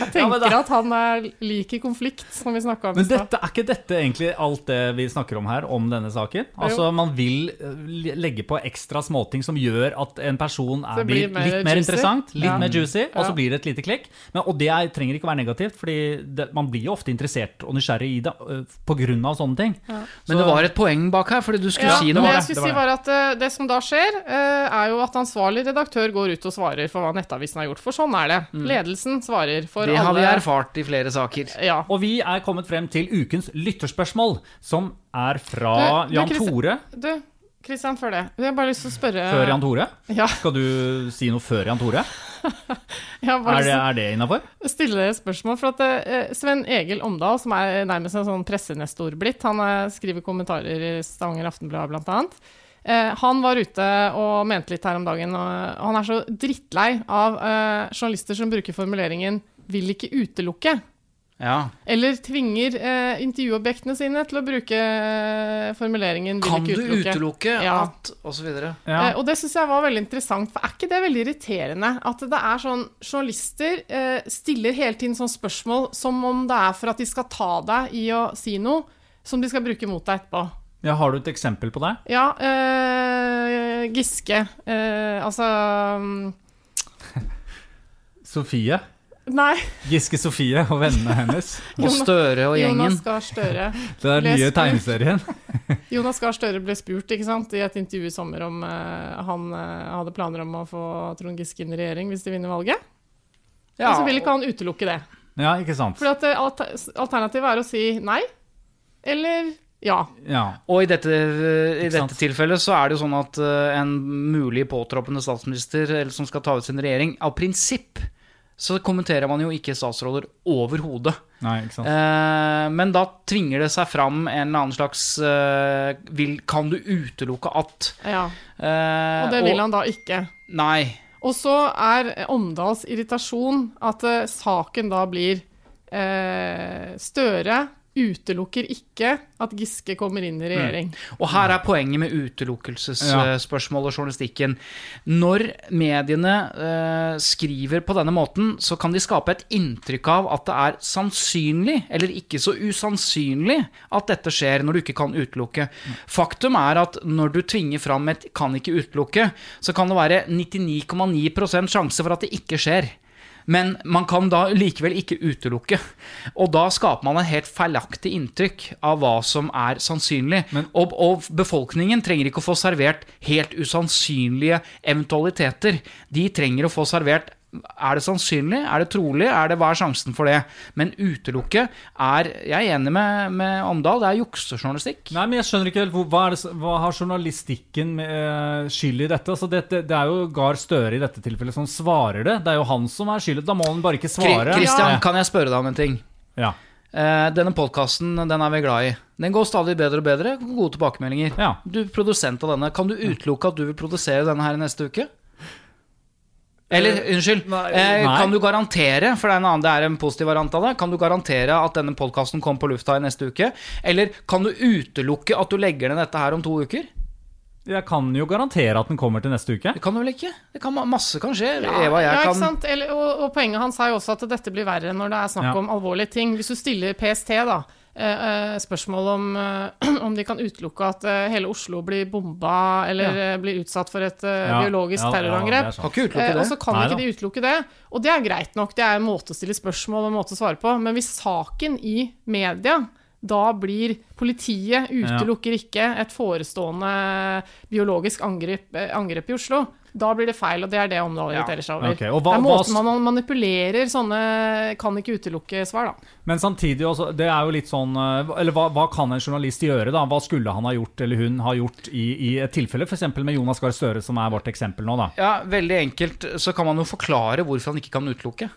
Jeg Ja, tenker da- at han er liker konflikt, som vi snakka om i Men stad. dette, er ikke dette egentlig alt det vi snakker om her, om denne saken? Altså, Man vil eh, legge på ekstra småting som gjør at en person er, blir blir mer litt mer juicy. interessant, litt Ja. mer juicy, og så blir det et lite klikk. Men, og det er, trenger ikke å være negativt, fordi det, man blir jo ofte interessert og nysgjerrig i det pga. på grunn av sånne ting. Men det var et poeng bak her, fordi du skulle Ja, si det noe. jeg det skulle si var at det som da skjer, er jo at ansvarlig redaktør går ut og svarer for hva Nettavisen har gjort. For sånn er det. Ledelsen svarer for Det alle har vi erfart i flere saker. Ja. Og vi er kommet frem til ukens lytterspørsmål, som er fra Du- du, Jan Christian- Tore. Du, Kristian, før det. Jeg har bare lyst til å spørre Før Jan Tore? Ja, Skal du si noe før Jan Tore? Er det, er det innafor? stille dere spørsmål. For at eh, Sven Egil Omdal, som er nærmest en sånn pressenestor blitt, han er, skriver kommentarer i Stavanger Aftenblad annet. Eh, han var ute og mente litt her om dagen, og han er så drittlei av eh, journalister som bruker formuleringen 'vil ikke utelukke'. Ja. Eller tvinger eh, intervjuobjektene sine til å bruke eh, formuleringen 'vil Kan du utelukke'. utelukke Ja. at Og så videre. Ja. Eh, og det syns jeg var veldig interessant, for er ikke det veldig irriterende? At det er sånn Journalister eh, stiller hele tiden sånn spørsmål som om det er for at de skal ta deg i å si noe som de skal bruke mot deg etterpå. ja, Har du et eksempel på det? Ja, eh, Giske eh, Altså um... Sofie? Nei, Giske Sofie og vennene hennes. Og Støre og gjengen. Jonas Gahr Støre. Det er nye tegneserien. Jonas Gahr Støre ble spurt ikke sant, i et intervju i sommer om uh, han uh, hadde planer om å få Trond Giske inn i regjering hvis de vinner valget. Ja, Og så vil ikke han utelukke det. Ja, ikke sant? Fordi at eh, Alternativet er å si nei, eller ja. Ja. Og i dette, i dette tilfellet så er det jo sånn at en mulig påtroppende statsminister eller som skal ta ut sin regjering, av prinsipp så kommenterer man jo ikke statsråder overhodet. Eh, men da tvinger det seg fram en eller annen slags eh, vil, Kan du utelukke at ja. eh, Og det vil han da ikke. Nei. Og så er Omdals irritasjon at eh, saken da blir eh, Støre utelukker ikke at Giske kommer inn i regjering. Og her er poenget med utelukkelsesspørsmål og journalistikken. Når mediene eh, skriver på denne måten, så kan de skape et inntrykk av at det er sannsynlig, eller ikke så usannsynlig, at dette skjer når du ikke kan utelukke. Faktum er at når du tvinger fram et 'kan ikke utelukke', så kan det være 99,9% sjanse for at det ikke skjer. Men man kan da likevel ikke utelukke. Og da skaper man et helt feilaktig inntrykk av hva som er sannsynlig. og, og befolkningen trenger ikke å få servert helt usannsynlige eventualiteter. De trenger å få servert er det sannsynlig? Er det trolig? Er det, hva er sjansen for det? Men utelukke er Jeg er enig med, med Omdal, det er juksejournalistikk. Nei, men jeg skjønner ikke helt hva, er det, hva har journalistikken med, eh, skyld i dette? Altså, det, det, er jo Gahr Støre i dette tilfellet som svarer det. Det er jo han som er skyldig. Da må han bare ikke svare. Kristian, Ja. kan jeg spørre deg om en ting? Ja. Uh, denne podkasten den er vi glad i. Den går stadig bedre og bedre. Gode tilbakemeldinger. Ja. Du produsent av denne, kan du utelukke at du vil produsere denne her neste uke? Eller, unnskyld, nei. eh, Nei. kan du garantere, for det er en annen, det er en positiv variant av det, kan du garantere at denne podkasten kommer på lufta i neste uke? Eller kan du utelukke at du legger ned dette her om to uker? Jeg kan jo garantere at den kommer til neste uke. Det kan du vel ikke? Det kan, masse kan skje. Eva, ja, ikke kan sant? Eller, og, og poenget hans er jo også at dette blir verre når det er snakk Ja. om alvorlige ting. Hvis du stiller PST da, spørsmål om, eh, om de kan utelukke at eh, hele Oslo blir bomba eller ja. blir utsatt for et eh, Ja, biologisk ja, terrorangrep. er Eh, og så kan Nei ikke de utelukke det. Og det er greit nok, det er en måte å stille spørsmål og en måte å svare på. Men hvis saken i media da blir Politiet utelukker ikke et forestående biologisk angrep, eh, angrep i Oslo. Da blir det feil, og det er det området irriterer seg over. Okay, og hva- det er måten man manipulerer sånne kan ikke utelukke-svar, da. Men samtidig også, det er jo litt sånn eh, Eller hva, hva kan en journalist gjøre, da? Hva skulle han ha gjort, eller hun ha gjort, i, i et tilfelle f.eks. med Jonas Gahr Støre, som er vårt eksempel nå, da? Ja, veldig enkelt så kan man jo forklare hvorfor han ikke kan utelukke.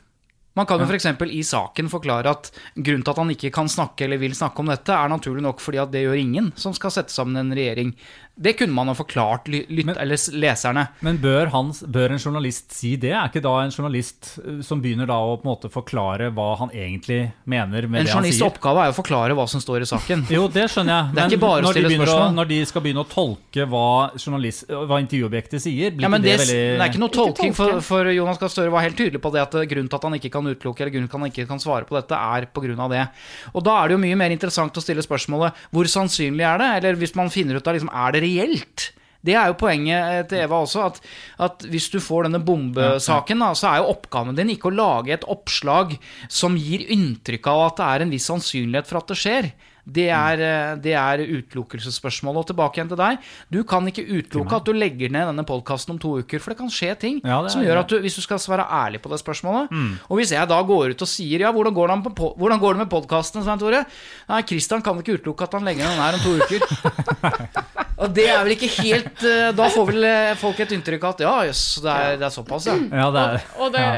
Man kan jo f.eks. i saken forklare at grunnen til at han ikke kan snakke eller vil snakke om dette, er naturlig nok fordi at det gjør ingen som skal sette sammen en regjering. Det kunne man ha forklart ly lytt Men- eller leserne. Men bør, han, bør en journalist si det? Er ikke da en journalist eh, som begynner da å på en måte forklare hva han egentlig mener med En det han journalists sier? oppgave er jo å forklare hva som står i saken. Jo, det skjønner jeg. Det er ikke bare å når de, å, når de skal begynne å tolke hva, hva intervjuobjektet sier, blir Ja, men ikke det, det, veldig det er ikke noe Ikke tolking, for, for Jonas Gahr Støre var helt tydelig på det at grunnen til at han ikke kan utelukke eller grunnen til at han ikke kan svare på dette, er av det. Og da er det jo mye mer interessant å stille spørsmålet hvor sannsynlig er det? Eller hvis man finner ut av liksom, er det reelt? Det er jo poenget eh, til Eva også, at, at hvis du får denne bombesaken, da, så er jo oppgaven din ikke å lage et oppslag som gir inntrykk av at det er en viss sannsynlighet for at det skjer. Det er, eh, det er utelukkelsesspørsmålet. Og tilbake igjen til deg. Du kan ikke utelukke at du legger ned denne podkasten om to uker, for det kan skje ting Ja, er- som gjør at du, hvis du skal svare ærlig på det spørsmålet Og hvis jeg da går ut og sier ja, hvordan går det, med po- hvordan går det med podkasten, Svein Tore? Nei, Christian kan ikke utelukke at han legger den her om to uker. Og det er vel ikke helt eh, Da får vel eh, folk et inntrykk av at ja, jøss, det, er- det er såpass, ja. Ja, det er, Og det, ja.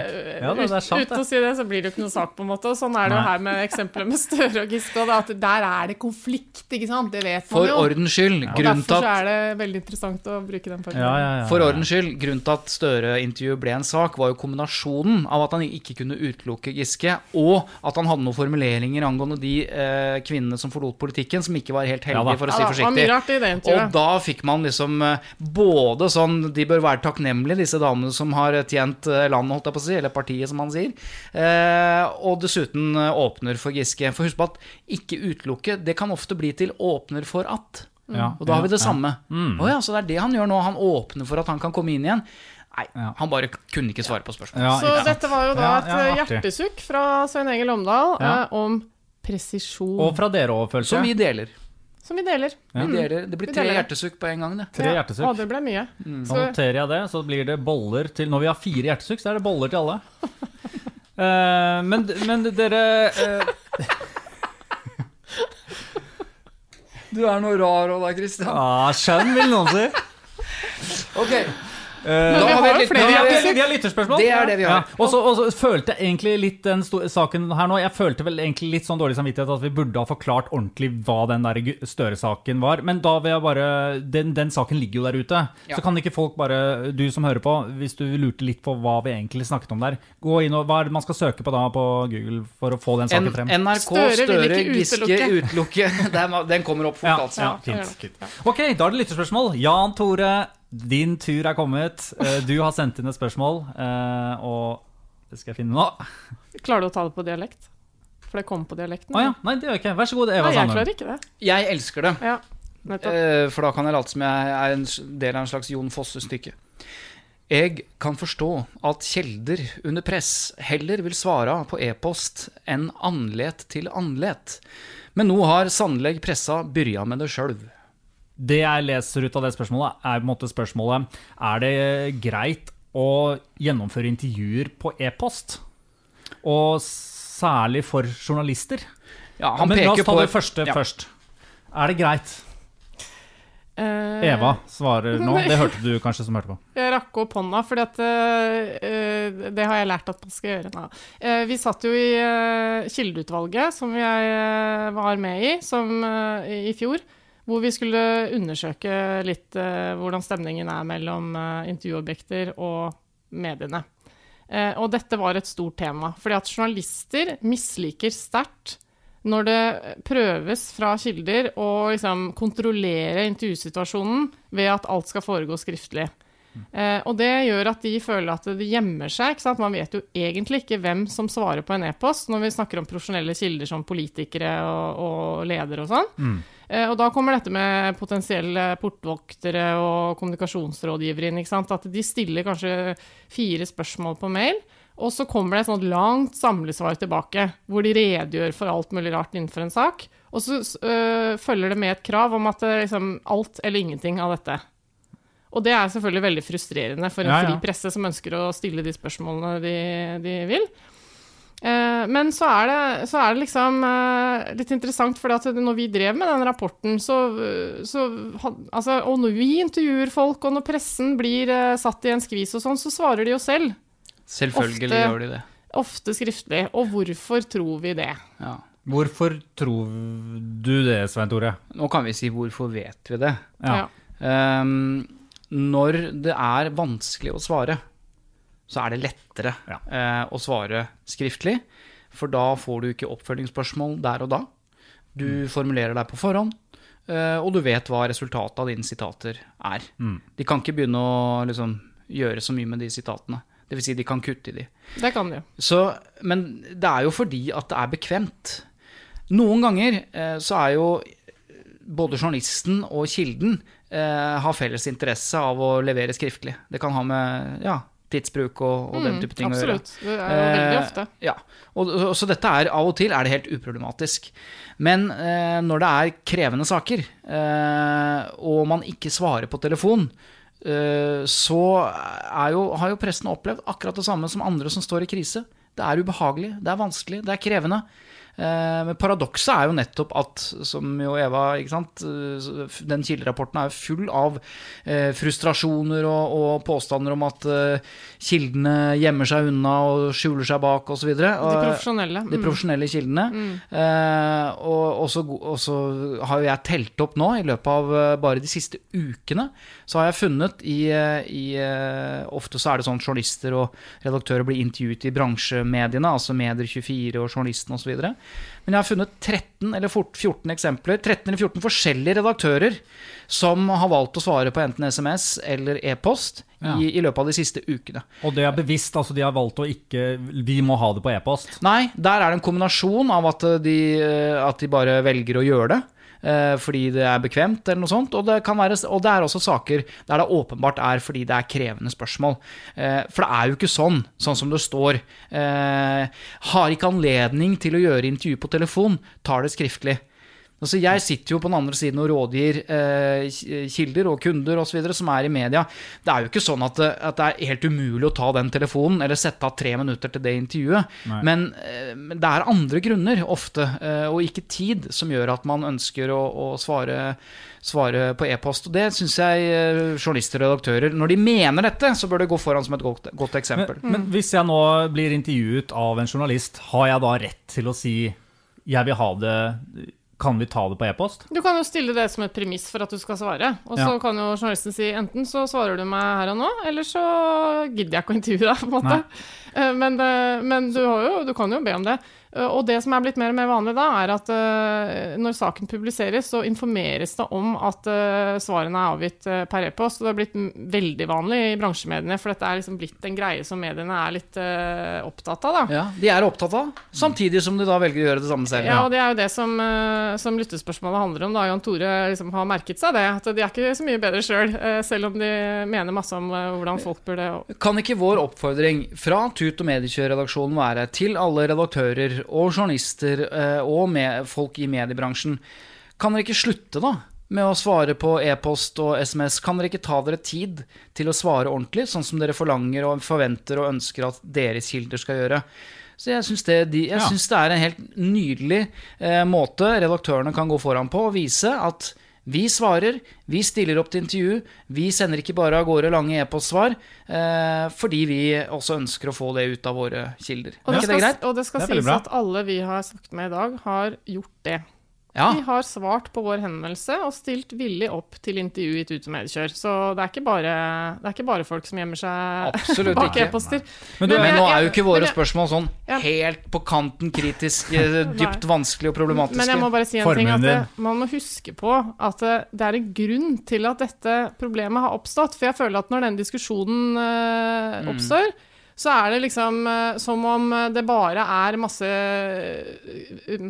Ja, det, det er sant, uten å si det, så blir det jo ikke noe sak, på en måte. Og sånn er det jo her med eksempelet med Støre og Giske. At der er det konflikt, ikke sant? Det vet man For jo. ordens skyld, og grunnen til derfor så er det veldig interessant å bruke den paragrafen. Ja, ja, ja, For ordens skyld, grunnen til at Støre-intervjuet ble en sak, var jo kombinasjonen av at han ikke kunne utelukke Giske, og at han hadde noen formuleringer angående de eh, kvinnene som forlot politikken, som ikke var helt Ja heldige, for å si forsiktig. mye rart i det. Og da fikk man liksom eh, både sånn De bør være takknemlige, disse damene som har tjent eh, landet, holdt jeg på å si, eller partiet, som han sier. Eh, og dessuten eh, åpner for Giske. For husk på at ikke utelukke, det kan ofte bli til åpner for at. Ja, Og da har vi det samme. Å Mm. ja, så det er det han gjør nå. Han åpner for at han kan komme inn igjen. Nei, Ja. han bare kunne ikke svare på spørsmålet. Ja, Så dette var jo da et ja, hjertesukk fra Svein Egil Omdal Ja. eh, om presisjon. Og fra dere òg, følte Som vi deler. Som vi deler. vi Mm. deler. Det blir Vi tre deler. hjertesukk på en gang, det. Tre Ja. hjertesukk. Å, det ble mye. Mm. Så, noterer jeg det, så blir det boller til Når vi har fire hjertesukk, så er det boller til alle. uh, men, men dere eh, Du er noe rar òg da, Christian. ah, Skjønn, vil noen si. Ok. Men vi har litt- flere vi har- vi har lytterspørsmål. Det er det vi har. Ja. Og så følte jeg egentlig litt den saken her nå Jeg følte vel egentlig litt sånn dårlig samvittighet at vi burde ha forklart ordentlig hva den der Støre-saken var. Men da vil jeg bare Den, den saken ligger jo der ute. Ja. Så kan ikke folk bare Du som hører på, hvis du lurte litt på hva vi egentlig snakket om der, gå inn og Hva er det man skal søke på da på Google for å få den saken frem? NRK Støre Støre Giske utelukke. Den- kommer opp fort, Ja, altså. ja, Ja, ja. Ok, da er det lytterspørsmål. Jan Tore, din tur er kommet. Eh, Du har sendt inn et spørsmål, eh, og det skal jeg finne nå. klarer du å ta det på dialekt? For det kommer på dialekten. Å ja. Nei, det gjør jeg ikke. Vær så god, Eva Nei, jeg klarer ikke det. Jeg elsker det. Ja, nettopp. Eh, For da kan jeg late som jeg er en del av en slags Jon Fosse-stykke. Jeg kan forstå at kjelder under press heller vil svare på e-post enn anlet til anlet. Men nå har sannelig pressa byrja med det sjøl. Det jeg leser ut av det spørsmålet, er på en måte spørsmålet Er det greit å gjennomføre intervjuer på e-post? Og særlig for journalister? Ja, han Men la oss peker ta på det første Ja. først. Er det greit? Eh, Eva svarer nå. Det hørte du kanskje som hørte på. Jeg rakk opp hånda, for det har jeg lært at man skal gjøre. nå. Uh, vi satt jo i eh, Kildeutvalget, som jeg eh, var med i som, eh, i fjor. Hvor vi skulle undersøke litt eh, hvordan stemningen er mellom eh, intervjuobjekter og mediene. Eh, og dette var et stort tema. Fordi at journalister misliker sterkt når det prøves fra kilder å liksom kontrollere intervjusituasjonen ved at alt skal foregå skriftlig. Eh, og det gjør at de føler at det gjemmer seg. Man vet jo egentlig ikke hvem som svarer på en e-post når vi snakker om profesjonelle kilder som politikere og, og ledere og sånn. Eh, og da kommer dette med potensielle portvoktere og kommunikasjonsrådgivere inn. At de stiller kanskje fire spørsmål på mail, og så kommer det et sånt langt samlesvar tilbake, hvor de redegjør for alt mulig rart innenfor en sak. Og så øh, følger det med et krav om at liksom, alt eller ingenting av dette. Og det er selvfølgelig veldig frustrerende for en Ja, ja. fri presse som ønsker å stille de spørsmålene de, de vil. Eh, men så er det, så er det liksom eh, litt interessant, for når vi drev med den rapporten, så, så had- altså, Og når vi intervjuer folk, og når pressen blir eh, satt i en skvis og sånn, så svarer de jo selv. Selvfølgelig Ofte- gjør de det. Ofte skriftlig. Og hvorfor tror vi det? Ja. Hvorfor tror du det, Svein Tore? Nå kan vi si hvorfor vet vi det. Ja. Ehm, når det er vanskelig å svare, så er det lettere Ja. eh, å svare skriftlig. For da får du ikke oppfølgingsspørsmål der og da. Du Mm. formulerer deg på forhånd, eh, og du vet hva resultatet av dine sitater er. Mm. De kan ikke begynne å liksom, gjøre så mye med de sitatene. Det vil si, de kan kutte i de. Det kan de. Så, men det er jo fordi at det er bekvemt. Noen ganger eh, så er jo både journalisten og kilden eh, har felles interesse av å levere skriftlig. Det kan ha med ja, tidsbruk og, og den type ting å gjøre. Mm, Absolutt. Det er jo veldig Eh, ofte. Ja, og, og, så dette er av og til er det helt uproblematisk. Men eh, når det er krevende saker, eh, og man ikke svarer på telefon, eh, så jo, har jo presten opplevd akkurat det samme som andre som står i krise. Det er ubehagelig, det er vanskelig, det er krevende. Eh, men paradokset er jo nettopp at, som jo Eva ikke sant, eh, Den kilderapporten er full av eh, frustrasjoner og, og, påstander om at kildene gjemmer seg unna og skjuler seg bak osv. De profesjonelle. De Mm. profesjonelle kildene. Mm. Og, og, så, har jo jeg telt opp nå, i løpet av bare de siste ukene, så har jeg funnet i, i Ofte så er det sånn journalister og redaktører blir intervjuet i bransjemediene, altså Medier24 og Journalisten osv. Men jeg har funnet 13 eller 14 eksempler, 13 eller 14 forskjellige redaktører som har valgt å svare på enten SMS eller e-post Ja. i, i løpet av de siste ukene. Og det er bevisst, altså de har valgt å ikke Vi må ha det på e-post. Nei, der er det en kombinasjon av at de, at de bare velger å gjøre det. Eh, Fordi det er bekvemt, eller noe sånt. Og det, være, og det er også saker der det åpenbart er fordi det er krevende spørsmål. Eh, For det er jo ikke sånn, sånn som det står. eh, Har ikke anledning til å gjøre intervju på telefon, tar det skriftlig. Altså jeg sitter jo på den andre siden og rådgir eh, kilder og kunder og så videre som er i media. Det er jo ikke sånn at det, at det er helt umulig å ta den telefonen eller sette av tre minutter til det intervjuet. Nei. Men, eh, men det er andre grunner ofte, eh, og ikke tid, som gjør at man ønsker å, å svare, svare på e-post. Og det syns jeg eh, journalister og redaktører, når de mener dette, så bør det gå foran som et godt, godt eksempel. Men, men hvis jeg nå blir intervjuet av en journalist, har jeg da rett til å si jeg vil ha det Kan vi ta det på e-post? Du kan jo stille det som et premiss for at du skal svare. Og så Ja. kan jo journalisten si enten så svarer du meg her og nå, eller så gidder jeg ikke å intervjue deg, på en måte. Eh, Men, eh, men du, har jo, du kan jo be om det. Eh, Og det som er blitt mer og mer vanlig da, er at uh, når saken publiseres, så informeres det om at uh, svarene er avgitt uh, per e-post. Det har blitt veldig vanlig i bransjemediene, for dette er liksom blitt en greie som mediene er litt opptatt av, da. Ja, De er opptatt av, samtidig som de da velger å gjøre det samme selv. Ja, og det er jo det som, som lyttespørsmålet handler om. da. Jan Tore liksom har merket seg det, at de er ikke så mye bedre sjøl, selv om de mener masse om hvordan folk burde Kan ikke vår oppfordring fra Tut og Mediekjør-redaksjonen være til alle redaktører og journalister eh, og med folk i mediebransjen Kan dere ikke slutte, da? Med å svare på e-post og SMS. Kan dere ikke ta dere tid til å svare ordentlig, sånn som dere forlanger og forventer og ønsker at deres kilder skal gjøre? Så jeg syns det, de, Ja. synes det er en helt nydelig eh, måte redaktørene kan gå foran på og vise at vi svarer, vi stiller opp til intervju, vi sender ikke bare av gårde lange e-postsvar, eh, fordi vi også ønsker å få det ut av våre kilder. Og Er det ikke det skal, greit? og det skal Det sies bra. at alle vi har snakket med i dag, har gjort det. Ja, De har svart på vår henvendelse og stilt villig opp til intervju i Tut og Mediekjør. Så det er ikke bare, det er ikke bare folk som gjemmer seg Absolutt bak e-poster. Men men, Men nå er jo ikke våre jeg- spørsmål sånn jeg, helt på kanten kritisk, eh, dypt vanskelig og problematiske. Men jeg må bare si en ting, at det, man må huske på at det, det er en grunn til at dette problemet har oppstått. For jeg føler at når den diskusjonen eh, Mm. oppstår, så er det liksom eh, som om det bare er masse eh,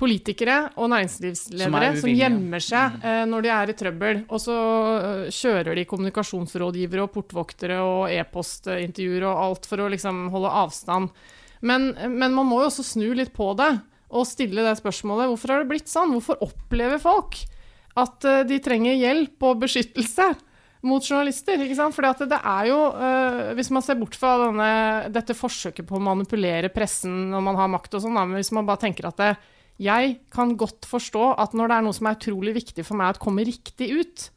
politikere og er næringslivsledere som, som gjemmer seg eh, når de er i trøbbel, og så eh, kjører de kommunikasjonsrådgivere og portvoktere og e-postintervjuer og alt for å liksom holde avstand. Men, men man må jo også snu litt på det og stille det spørsmålet hvorfor har det blitt sånn? Hvorfor opplever folk at eh, de trenger hjelp og beskyttelse mot journalister? ikke sant? Fordi at det er jo, eh, Hvis man ser bort fra denne, dette forsøket på å manipulere pressen når man har makt og sånn, men hvis man bare tenker at det, jeg kan godt forstå at når det er noe som er utrolig viktig for meg at kommer riktig ut,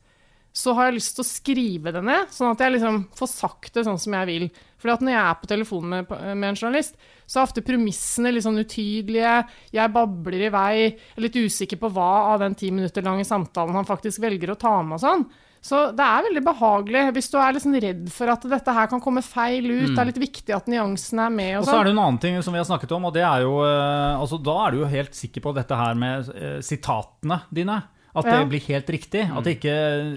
så har jeg lyst til å skrive det ned, sånn at jeg liksom får sagt det sånn som jeg vil. Fordi at når jeg er på telefonen med, med en journalist, så er ofte premissene litt sånn utydelige, jeg babler i vei, jeg er litt usikker på hva av den ti minutter lange samtalen han faktisk velger å ta med og sånn. Så det er veldig behagelig hvis du er sånn redd for at dette her kan komme feil ut, det er litt viktig at nyansene er med Og og så er sånn. det en annen ting som vi har snakket om, og det er jo eh, altså, Da er du jo helt sikker på dette her med eh, sitatene dine. At Ja. det blir helt riktig. At, det ikke,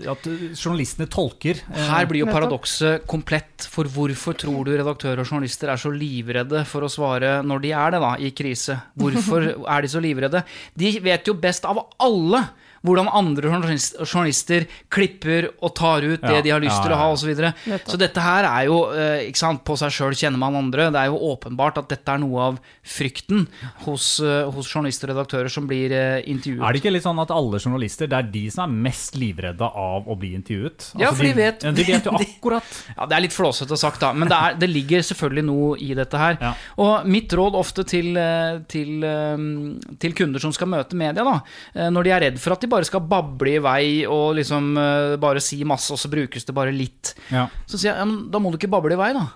at journalistene tolker. eh, Her blir jo paradokset komplett, for hvorfor tror du redaktører og journalister er så livredde for å svare når de er det, da, i krise? Hvorfor er de så livredde? De vet jo best av alle Hvordan andre journalister klipper og tar ut det Ja, de har lyst ja, til å ha, osv. Så, videre. Så dette her er jo eh, ikke sant, På seg sjøl kjenner man andre. Det er jo åpenbart at dette er noe av frykten hos, eh, hos journalister og redaktører som blir eh, intervjuet. Er det ikke litt sånn at alle journalister, det er de som er mest livredde av å bli intervjuet? Ja, for de vet- de, de vet jo akkurat. Ja, Det er litt flåsete sagt, da, men det, er, det ligger selvfølgelig noe i dette her. Ja. Og mitt råd ofte til, til, til kunder som skal møte media, da, når de er redd for at de bare skal bable i vei og liksom uh, bare si masse, og så brukes det bare litt, Ja. så sier jeg ja, men da må du ikke bable i vei, da.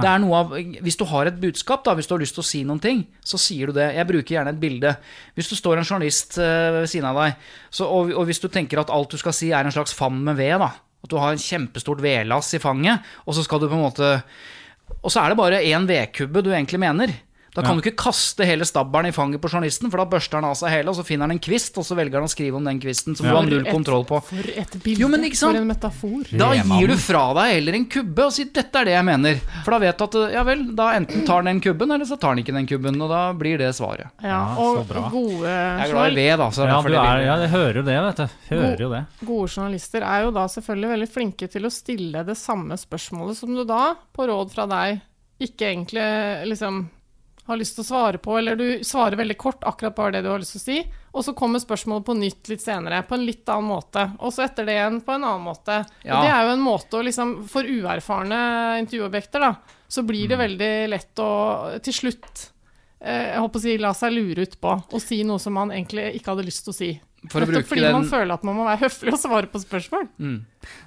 Det er noe av, Hvis du har et budskap, da, hvis du har lyst til å si noen ting, så sier du det. Jeg bruker gjerne et bilde. Hvis du står en journalist eh, ved siden av deg, så, og, og hvis du tenker at alt du skal si er en slags favn med ved, da, at du har en kjempestort vedlass i fanget, og så skal du på en måte Og så er det bare én vedkubbe du egentlig mener. Da kan Ja. du ikke kaste hele stabberen i fanget på journalisten, for da børster han av seg hele, og så finner han en kvist, og så velger han å skrive om den kvisten som Ja. du har null kontroll på. For et bilde. Jo, men ikke sant? For en metafor. Da gir du fra deg heller en kubbe og sier 'dette er det jeg mener'. For da vet du at ja vel, da enten tar han den kubben, eller så tar han ikke den kubben. Og da blir det svaret. Ja, og så bra. gode, Jeg er glad i ved, da. Ja, du er, ja, jeg hører jo det, vet du. Hører jo det. gode journalister er jo da selvfølgelig veldig flinke til å stille det samme spørsmålet som du da, på råd fra deg, ikke egentlig liksom har lyst til å svare på, eller du svarer veldig kort akkurat bare det du har lyst til å si, og så kommer spørsmålet på nytt litt senere, på en litt annen måte, og så etter det igjen på en annen måte. Ja. Og det er jo en måte å liksom, for uerfarne intervjuobjekter, da, så blir det veldig lett å til slutt eh, jeg håper å si, la seg lure ut på og si noe som man egentlig ikke hadde lyst til å si. For å Nettopp bruke fordi den man føler at man må være høflig og svare på spørsmål.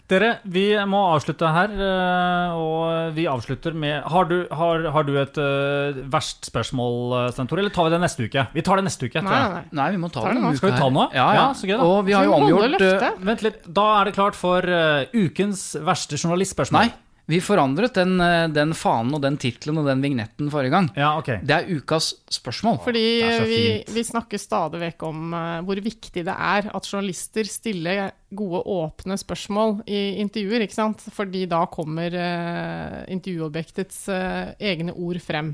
Dere, vi må avslutte her, eh, og vi avslutter med Har du, har, har du et uh, verst spørsmål, Stentor, eller tar vi det neste uke? Vi tar det neste uke. tror Nei, nei, nei. Vi må ta det nå? Skal vi ta nå? Ja, ja. Ja, så gøy da. Og vi har jo omgjort uh. Vent litt, da er det klart for uh, ukens verste journalistspørsmål. Nei, vi forandret den, eh, den fanen og den tittelen og den vignetten forrige gang. Ja, ok. Det er ukas spørsmål. Fordi vi, vi snakker stadig vekk om eh, hvor viktig det er at journalister stiller gode, åpne spørsmål i intervjuer, ikke sant? Fordi da kommer uh, intervjuobjektets uh, egne ord frem.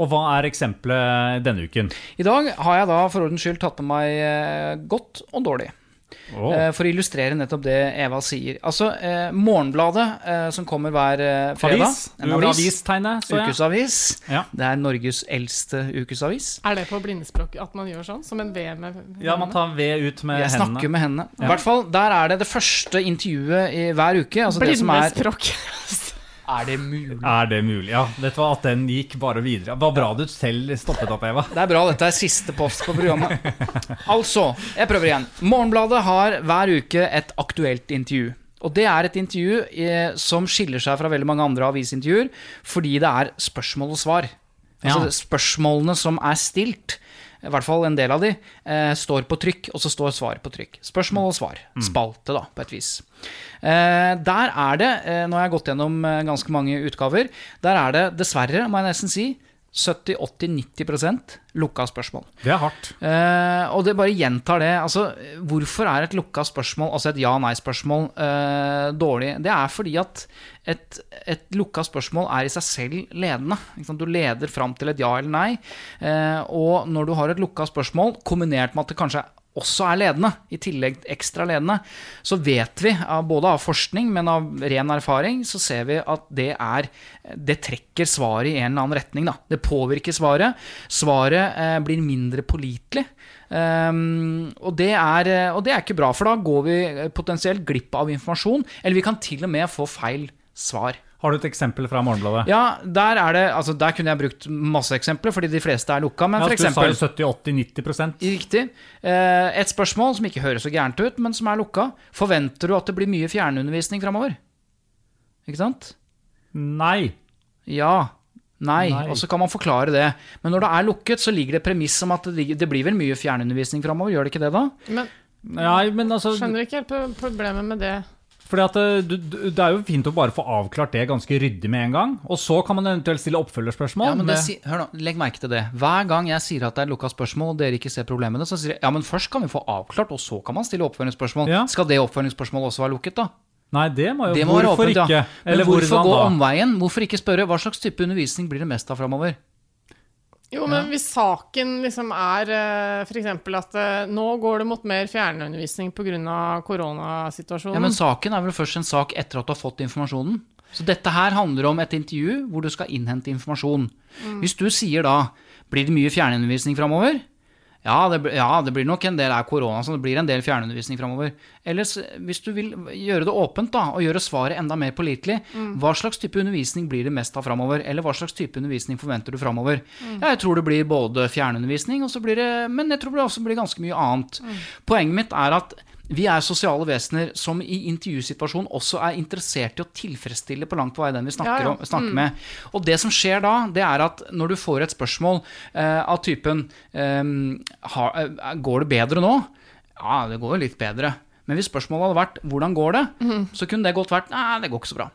Og hva er eksempelet denne uken? I dag har jeg da for ordens skyld tatt med meg godt og dårlig. Eh, For å illustrere nettopp det Eva sier. Altså, eh, Morgenbladet, eh, som kommer hver eh, fredag. Avis? En avis. Ukesavis. Ja. Det er Norges eldste ukesavis. Er det på blindespråk at man gjør sånn? Som en V med Ja, man tar V ut med Jeg hendene. snakker med henne. I hvert fall, Der er det det første intervjuet i hver uke. Altså det som er Blindespråk. Er det mulig? Er det mulig? Ja, vet du hva, at den gikk bare videre. Det var bra du selv stoppet opp, Eva. Det er bra, dette er siste post på programmet. Altså, jeg prøver igjen. Morgenbladet har hver uke et aktuelt intervju. Og det er et intervju eh, som skiller seg fra veldig mange andre avisintervjuer, fordi det er spørsmål og svar. Altså Ja. Spørsmålene som er stilt, i hvert fall en del av de, eh, står på trykk, og så står svar på trykk. Spørsmål og svar. Spalte, da, på et vis. Eh, der er det, eh, nå har jeg gått gjennom eh, ganske mange utgaver, der er det dessverre, må jeg nesten si, 70-80-90% lukka spørsmål. Det er hardt. Eh, og det bare gjentar det. Altså, hvorfor er et lukka spørsmål, altså et ja-nei-spørsmål, eh, dårlig? Det er fordi at et, et lukka spørsmål er i seg selv ledende. Du leder fram til et ja eller nei. Eh, og når du har et lukka spørsmål, kombinert med at det kanskje også er ledende, i tillegg ekstra ledende, så vet vi, både av forskning, men av ren erfaring, så ser vi at det er Det trekker svaret i en eller annen retning, da. Det påvirker svaret. Svaret eh, blir mindre pålitelig. Um, og, det er, og det er ikke bra, for da går vi eh, potensielt glipp av informasjon, eller vi kan til og med få feil svar. Har du et eksempel fra Morgenbladet? Ja, der er det Altså, der kunne jeg brukt masse eksempler, fordi de fleste er lukka, men Ja, for du sa jo 70-80-90% Riktig. Eh, Et spørsmål som ikke høres så gærent ut, men som er lukka. Forventer du at det blir mye fjernundervisning framover? Ikke sant? Nei. Ja. Nei. Nei. Og så kan man forklare det. Men når det er lukket, så ligger det premiss om at det, det blir vel mye fjernundervisning framover. Gjør det ikke det, da? Men Nei, men altså skjønner ikke helt problemet med det. Fordi at det, du, du- det er jo fint å bare få avklart det ganske ryddig med en gang. Og så kan man eventuelt stille oppfølgerspørsmål. Ja, men det, si- hør nå, Legg merke til det. Hver gang jeg sier at det er lukka spørsmål, og dere ikke ser problemene, så sier jeg ja, men først kan vi få avklart, og så kan man stille oppfølgingsspørsmål. Ja. Skal det oppfølgingsspørsmålet også være lukket, da? Nei, det må jo Det må Hvorfor åpent, ikke? ja. Men Eller hvorfor gå omveien? Hvorfor ikke spørre hva slags type undervisning blir det mest av framover? Jo, men hvis saken liksom er f.eks. at eh, nå går det mot mer fjernundervisning pga. koronasituasjonen Ja, Men saken er vel først en sak etter at du har fått informasjonen. Så dette her handler om et intervju hvor du skal innhente informasjon. Hvis du sier da blir det mye fjernundervisning framover? Ja, det, ja, det blir nok en del er korona, så det blir en del fjernundervisning framover. Ellers, hvis du vil gjøre det åpent da, og gjøre svaret enda mer pålitelig, hva slags type undervisning blir det mest av framover? Eller hva slags type undervisning forventer du framover? Ja, jeg tror det blir både fjernundervisning, og så blir det, men jeg tror det også blir ganske mye annet. Poenget mitt er at vi er sosiale vesener som i intervjusituasjonen også er interessert i å tilfredsstille på langt på vei den vi snakker, Ja, ja. Om, snakker med. Og det som skjer da, det er at når du får et spørsmål eh, av typen eh, har, Går det bedre nå? Ja, det går jo litt bedre. Men hvis spørsmålet hadde vært 'hvordan går det?', så kunne det godt vært 'nei, det går ikke så bra'.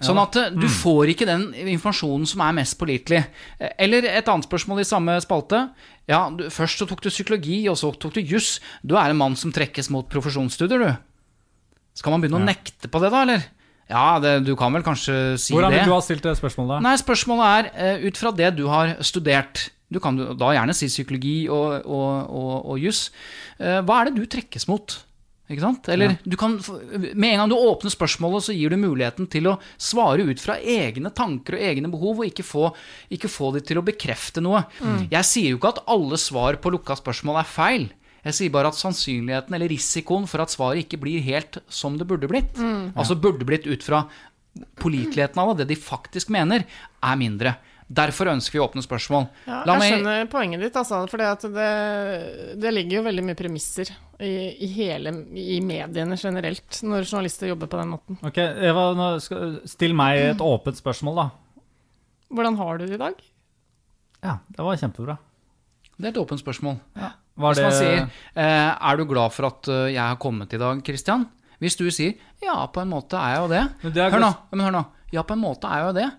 Sånn at eh, du får ikke den informasjonen som er mest pålitelig. Eh, Eller et annet spørsmål i samme spalte. Ja, du, først så tok du psykologi, og så tok du juss. Du er en mann som trekkes mot profesjonsstudier, du. Skal man begynne å nekte på det, da, eller? Ja, det, du kan vel kanskje si Hvordan det. vil du ha stilt det spørsmålet? Nei, spørsmålet er eh, ut fra det du har studert. Du kan da gjerne si psykologi og, og, og, og juss. Hva er det du trekkes mot? Ikke sant? Eller du kan, med en gang du åpner spørsmålet, så gir du muligheten til å svare ut fra egne tanker og egne behov, og ikke få, ikke få de til å bekrefte noe. Jeg sier jo ikke at alle svar på lukka spørsmål er feil. Jeg sier bare at sannsynligheten eller risikoen for at svaret ikke blir helt som det burde blitt, altså burde blitt ut fra påliteligheten av det, det de faktisk mener, er mindre. Derfor ønsker vi åpne spørsmål. Ja, jeg meg- skjønner poenget ditt, altså, for det, det ligger jo veldig mye premisser i, i, hele, i mediene generelt, når journalister jobber på den måten. Ok, Eva, nå skal, still meg et åpent spørsmål, da. Hvordan har du det i dag? Ja, det var kjempebra. Det er et åpent spørsmål. Hva Hvis det man sier eh, 'Er du glad for at eh, jeg har kommet i dag, Christian?' Hvis du sier 'Ja, på en måte er jeg jo det'. Det er hør, nå, men hør nå. Ja, på en måte er jeg jo det.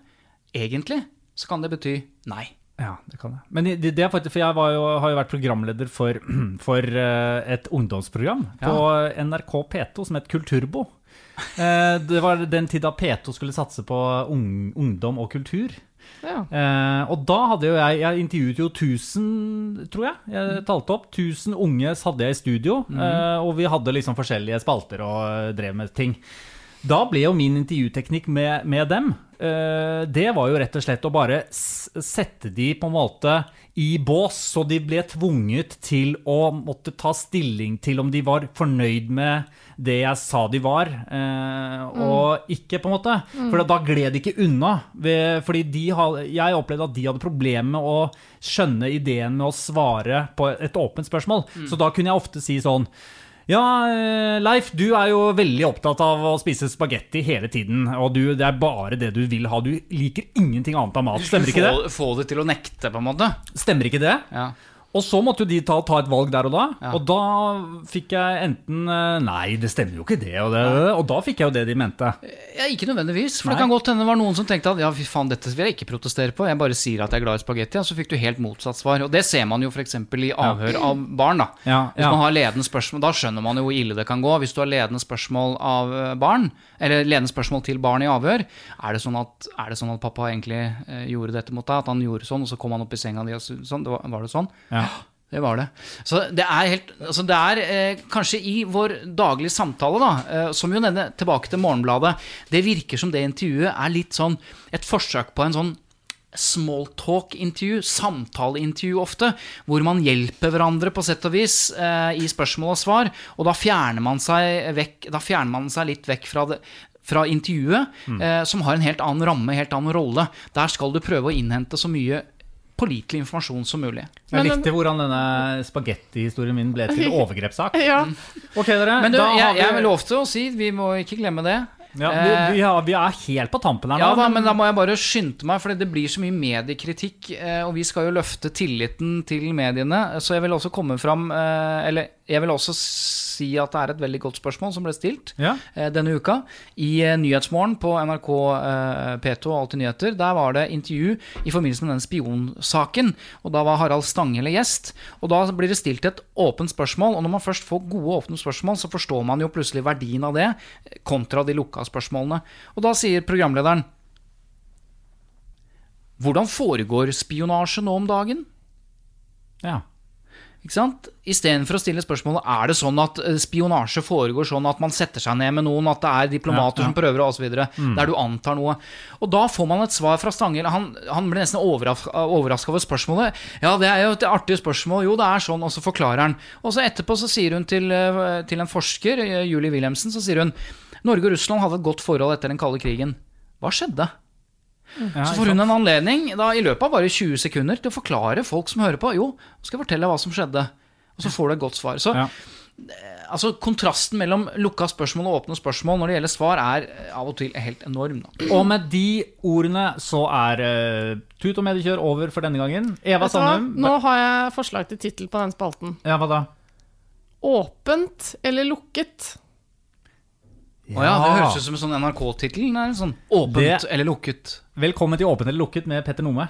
Egentlig så kan det bety nei. Ja, det kan jeg. Men det, det er faktisk, for jeg var jo, har jo vært programleder for, for eh, et ungdomsprogram på NRK P2 som het Kulturbo. Eh, Det var den tida P2 skulle satse på ung, ungdom og kultur. Ja. Eh, og da hadde jo jeg Jeg intervjuet jo 1000, tror jeg. Jeg talte opp. 1000 unge hadde jeg i studio. eh, og vi hadde liksom forskjellige spalter og eh, drev med ting. Da ble jo min intervjuteknikk med, med dem Det var jo rett og slett å bare sette de på en måte i bås, så de ble tvunget til å måtte ta stilling til om de var fornøyd med det jeg sa de var, eh, og ikke, på en måte. For da gled de ikke unna. Fordi de ha- jeg opplevde at de hadde problemer med å skjønne ideen med å svare på et åpent spørsmål. Så da kunne jeg ofte si sånn ja, eh, Leif, du er jo veldig opptatt av å spise spagetti hele tiden. Og du, det er bare det du vil ha. Du liker ingenting annet av mat. Stemmer ikke det? Få, få det til å nekte, på en måte. Stemmer ikke det? Ja. Og så måtte jo de ta, ta et valg der og da. Ja. Og da fikk jeg enten eh, Nei, det stemmer jo ikke det. Og, det, og da fikk jeg jo det de mente. Ja, ikke nødvendigvis. For det Nei. kan godt hende det var noen som tenkte at ja, fy faen, dette vil jeg ikke protestere på. Jeg bare sier at jeg er glad i spagetti. Og så fikk du helt motsatt svar. Og det ser man jo f.eks. i avhør av barn. da. Ja, Hvis man har ledende spørsmål, Da skjønner man jo hvor ille det kan gå. Hvis du har ledende spørsmål av eh, barn, eller ledende spørsmål til barn i avhør, er det sånn at, er det sånn at pappa egentlig eh, gjorde dette mot deg? At han gjorde sånn, og så kom han opp i senga di og sånn? Var, var det sånn? Ja. Det var det. Så det er helt altså Det er eh, kanskje i vår daglige samtale, da, eh, som jo denne tilbake til Morgenbladet Det virker som det intervjuet er litt sånn et forsøk på en sånn smalltalk-intervju, samtaleintervju ofte, hvor man hjelper hverandre på sett og vis eh, i spørsmål og svar, og da fjerner man seg, vekk, da fjerner man seg litt vekk fra det fra intervjuet, eh, som har en helt annen ramme, helt annen rolle. Der skal du prøve å innhente så mye pålitelig informasjon som mulig. Jeg likte hvordan denne spagettihistorien min ble til overgrepssak. Ja. Ok, dere. Men du, da har jeg, vi- jeg lovte å si, vi må ikke glemme det. ja, vi, vi, har, vi er helt på tampen her Ja nå. da, men da må jeg bare skynde meg, for det blir så mye mediekritikk, eh, og vi skal jo løfte tilliten til mediene, så jeg vil også komme fram eh, Eller jeg vil også si at det er et veldig godt spørsmål som ble stilt Ja. eh, denne uka. I eh, Nyhetsmorgen på NRK eh, P2 og Alltid nyheter, der var det intervju i forbindelse med den spionsaken, og da var Harald Stanghelle gjest. Og da blir det stilt et åpent spørsmål, og når man først får gode åpne spørsmål, så forstår man jo plutselig verdien av det, kontra de lukka spørsmålene. Og da sier programlederen Hvordan foregår spionasje nå om dagen? Ja. Ikke sant? Istedenfor å stille spørsmålet er det sånn at eh, spionasje foregår sånn at man setter seg ned med noen, at det er diplomater Ja, ja. som prøver og osv., Mm. der du antar noe. Og da får man et svar fra Stangel. Han, han ble nesten overraska over spørsmålet. Ja, det er jo et artig spørsmål. Jo, det er sånn, og så forklarer han. Og så etterpå så sier hun til, eh, til en forsker, eh, Julie Wilhelmsen, så sier hun Norge og Russland hadde et godt forhold etter den kalde krigen. Hva skjedde? Ja, Så får hun en anledning da, i løpet av bare 20 sekunder til å forklare folk som hører på. Jo, nå skal jeg fortelle hva som skjedde. Og så får du et godt svar. Så Ja. eh, altså, kontrasten mellom lukka spørsmål og åpne spørsmål når det gjelder svar, er eh, av og til helt enorm. Da. Og med de ordene så er uh, Tut og mediekjør over for denne gangen. Eva? Sandum. Nå har jeg forslag til tittel på den spalten. Ja, hva da? Åpent eller lukket? Å ja, det høres ut som en sånn NRK-tittel. Sånn åpent Det- eller lukket. Velkommen til Åpent eller lukket med Petter Nome.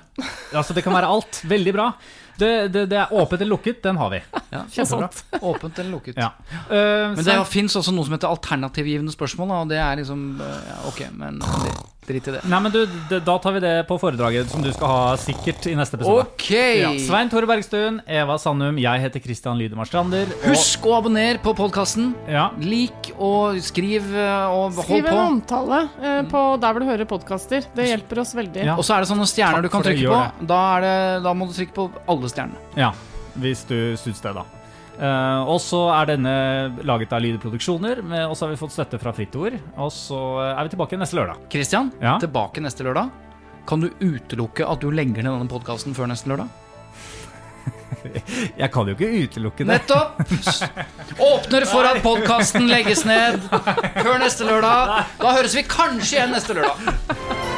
Altså, det kan være alt. Veldig bra. Det, det, det er åpent eller lukket, den har vi. Ja, Kjempebra. Åpent eller lukket. Ja. Uh, Men det fins også noe som heter alternativgivende spørsmål, og det er liksom eh, ja, Ok, men det, drit i det. Nei, men du, Da tar vi det på foredraget som du skal ha sikkert i neste episode. Ok! Ja. Svein Tore Bergstuen, Eva Sandum, jeg heter Christian Lydemar Strander. og- Husk å abonnere på podkasten. Ja. Lik og skriv og hold på. Skriv en omtale uh, på der hvor du hører podkaster. Det hjelper oss veldig. Ja. Og så er det sånne stjerner Takk du kan trykke på. Da, er det, da må du trykke på alle stjernene. Ja, hvis du syns det, da. Uh, og så er denne laget av Lydproduksjoner, og så har vi fått støtte fra Fritt Ord. Og så er vi tilbake neste lørdag. Christian, Ja? tilbake neste lørdag. Kan du utelukke at du legger ned denne podkasten før neste lørdag? Jeg kan jo ikke utelukke det. Nettopp! Åpner for at podkasten legges ned før neste lørdag. Da høres vi kanskje igjen neste lørdag.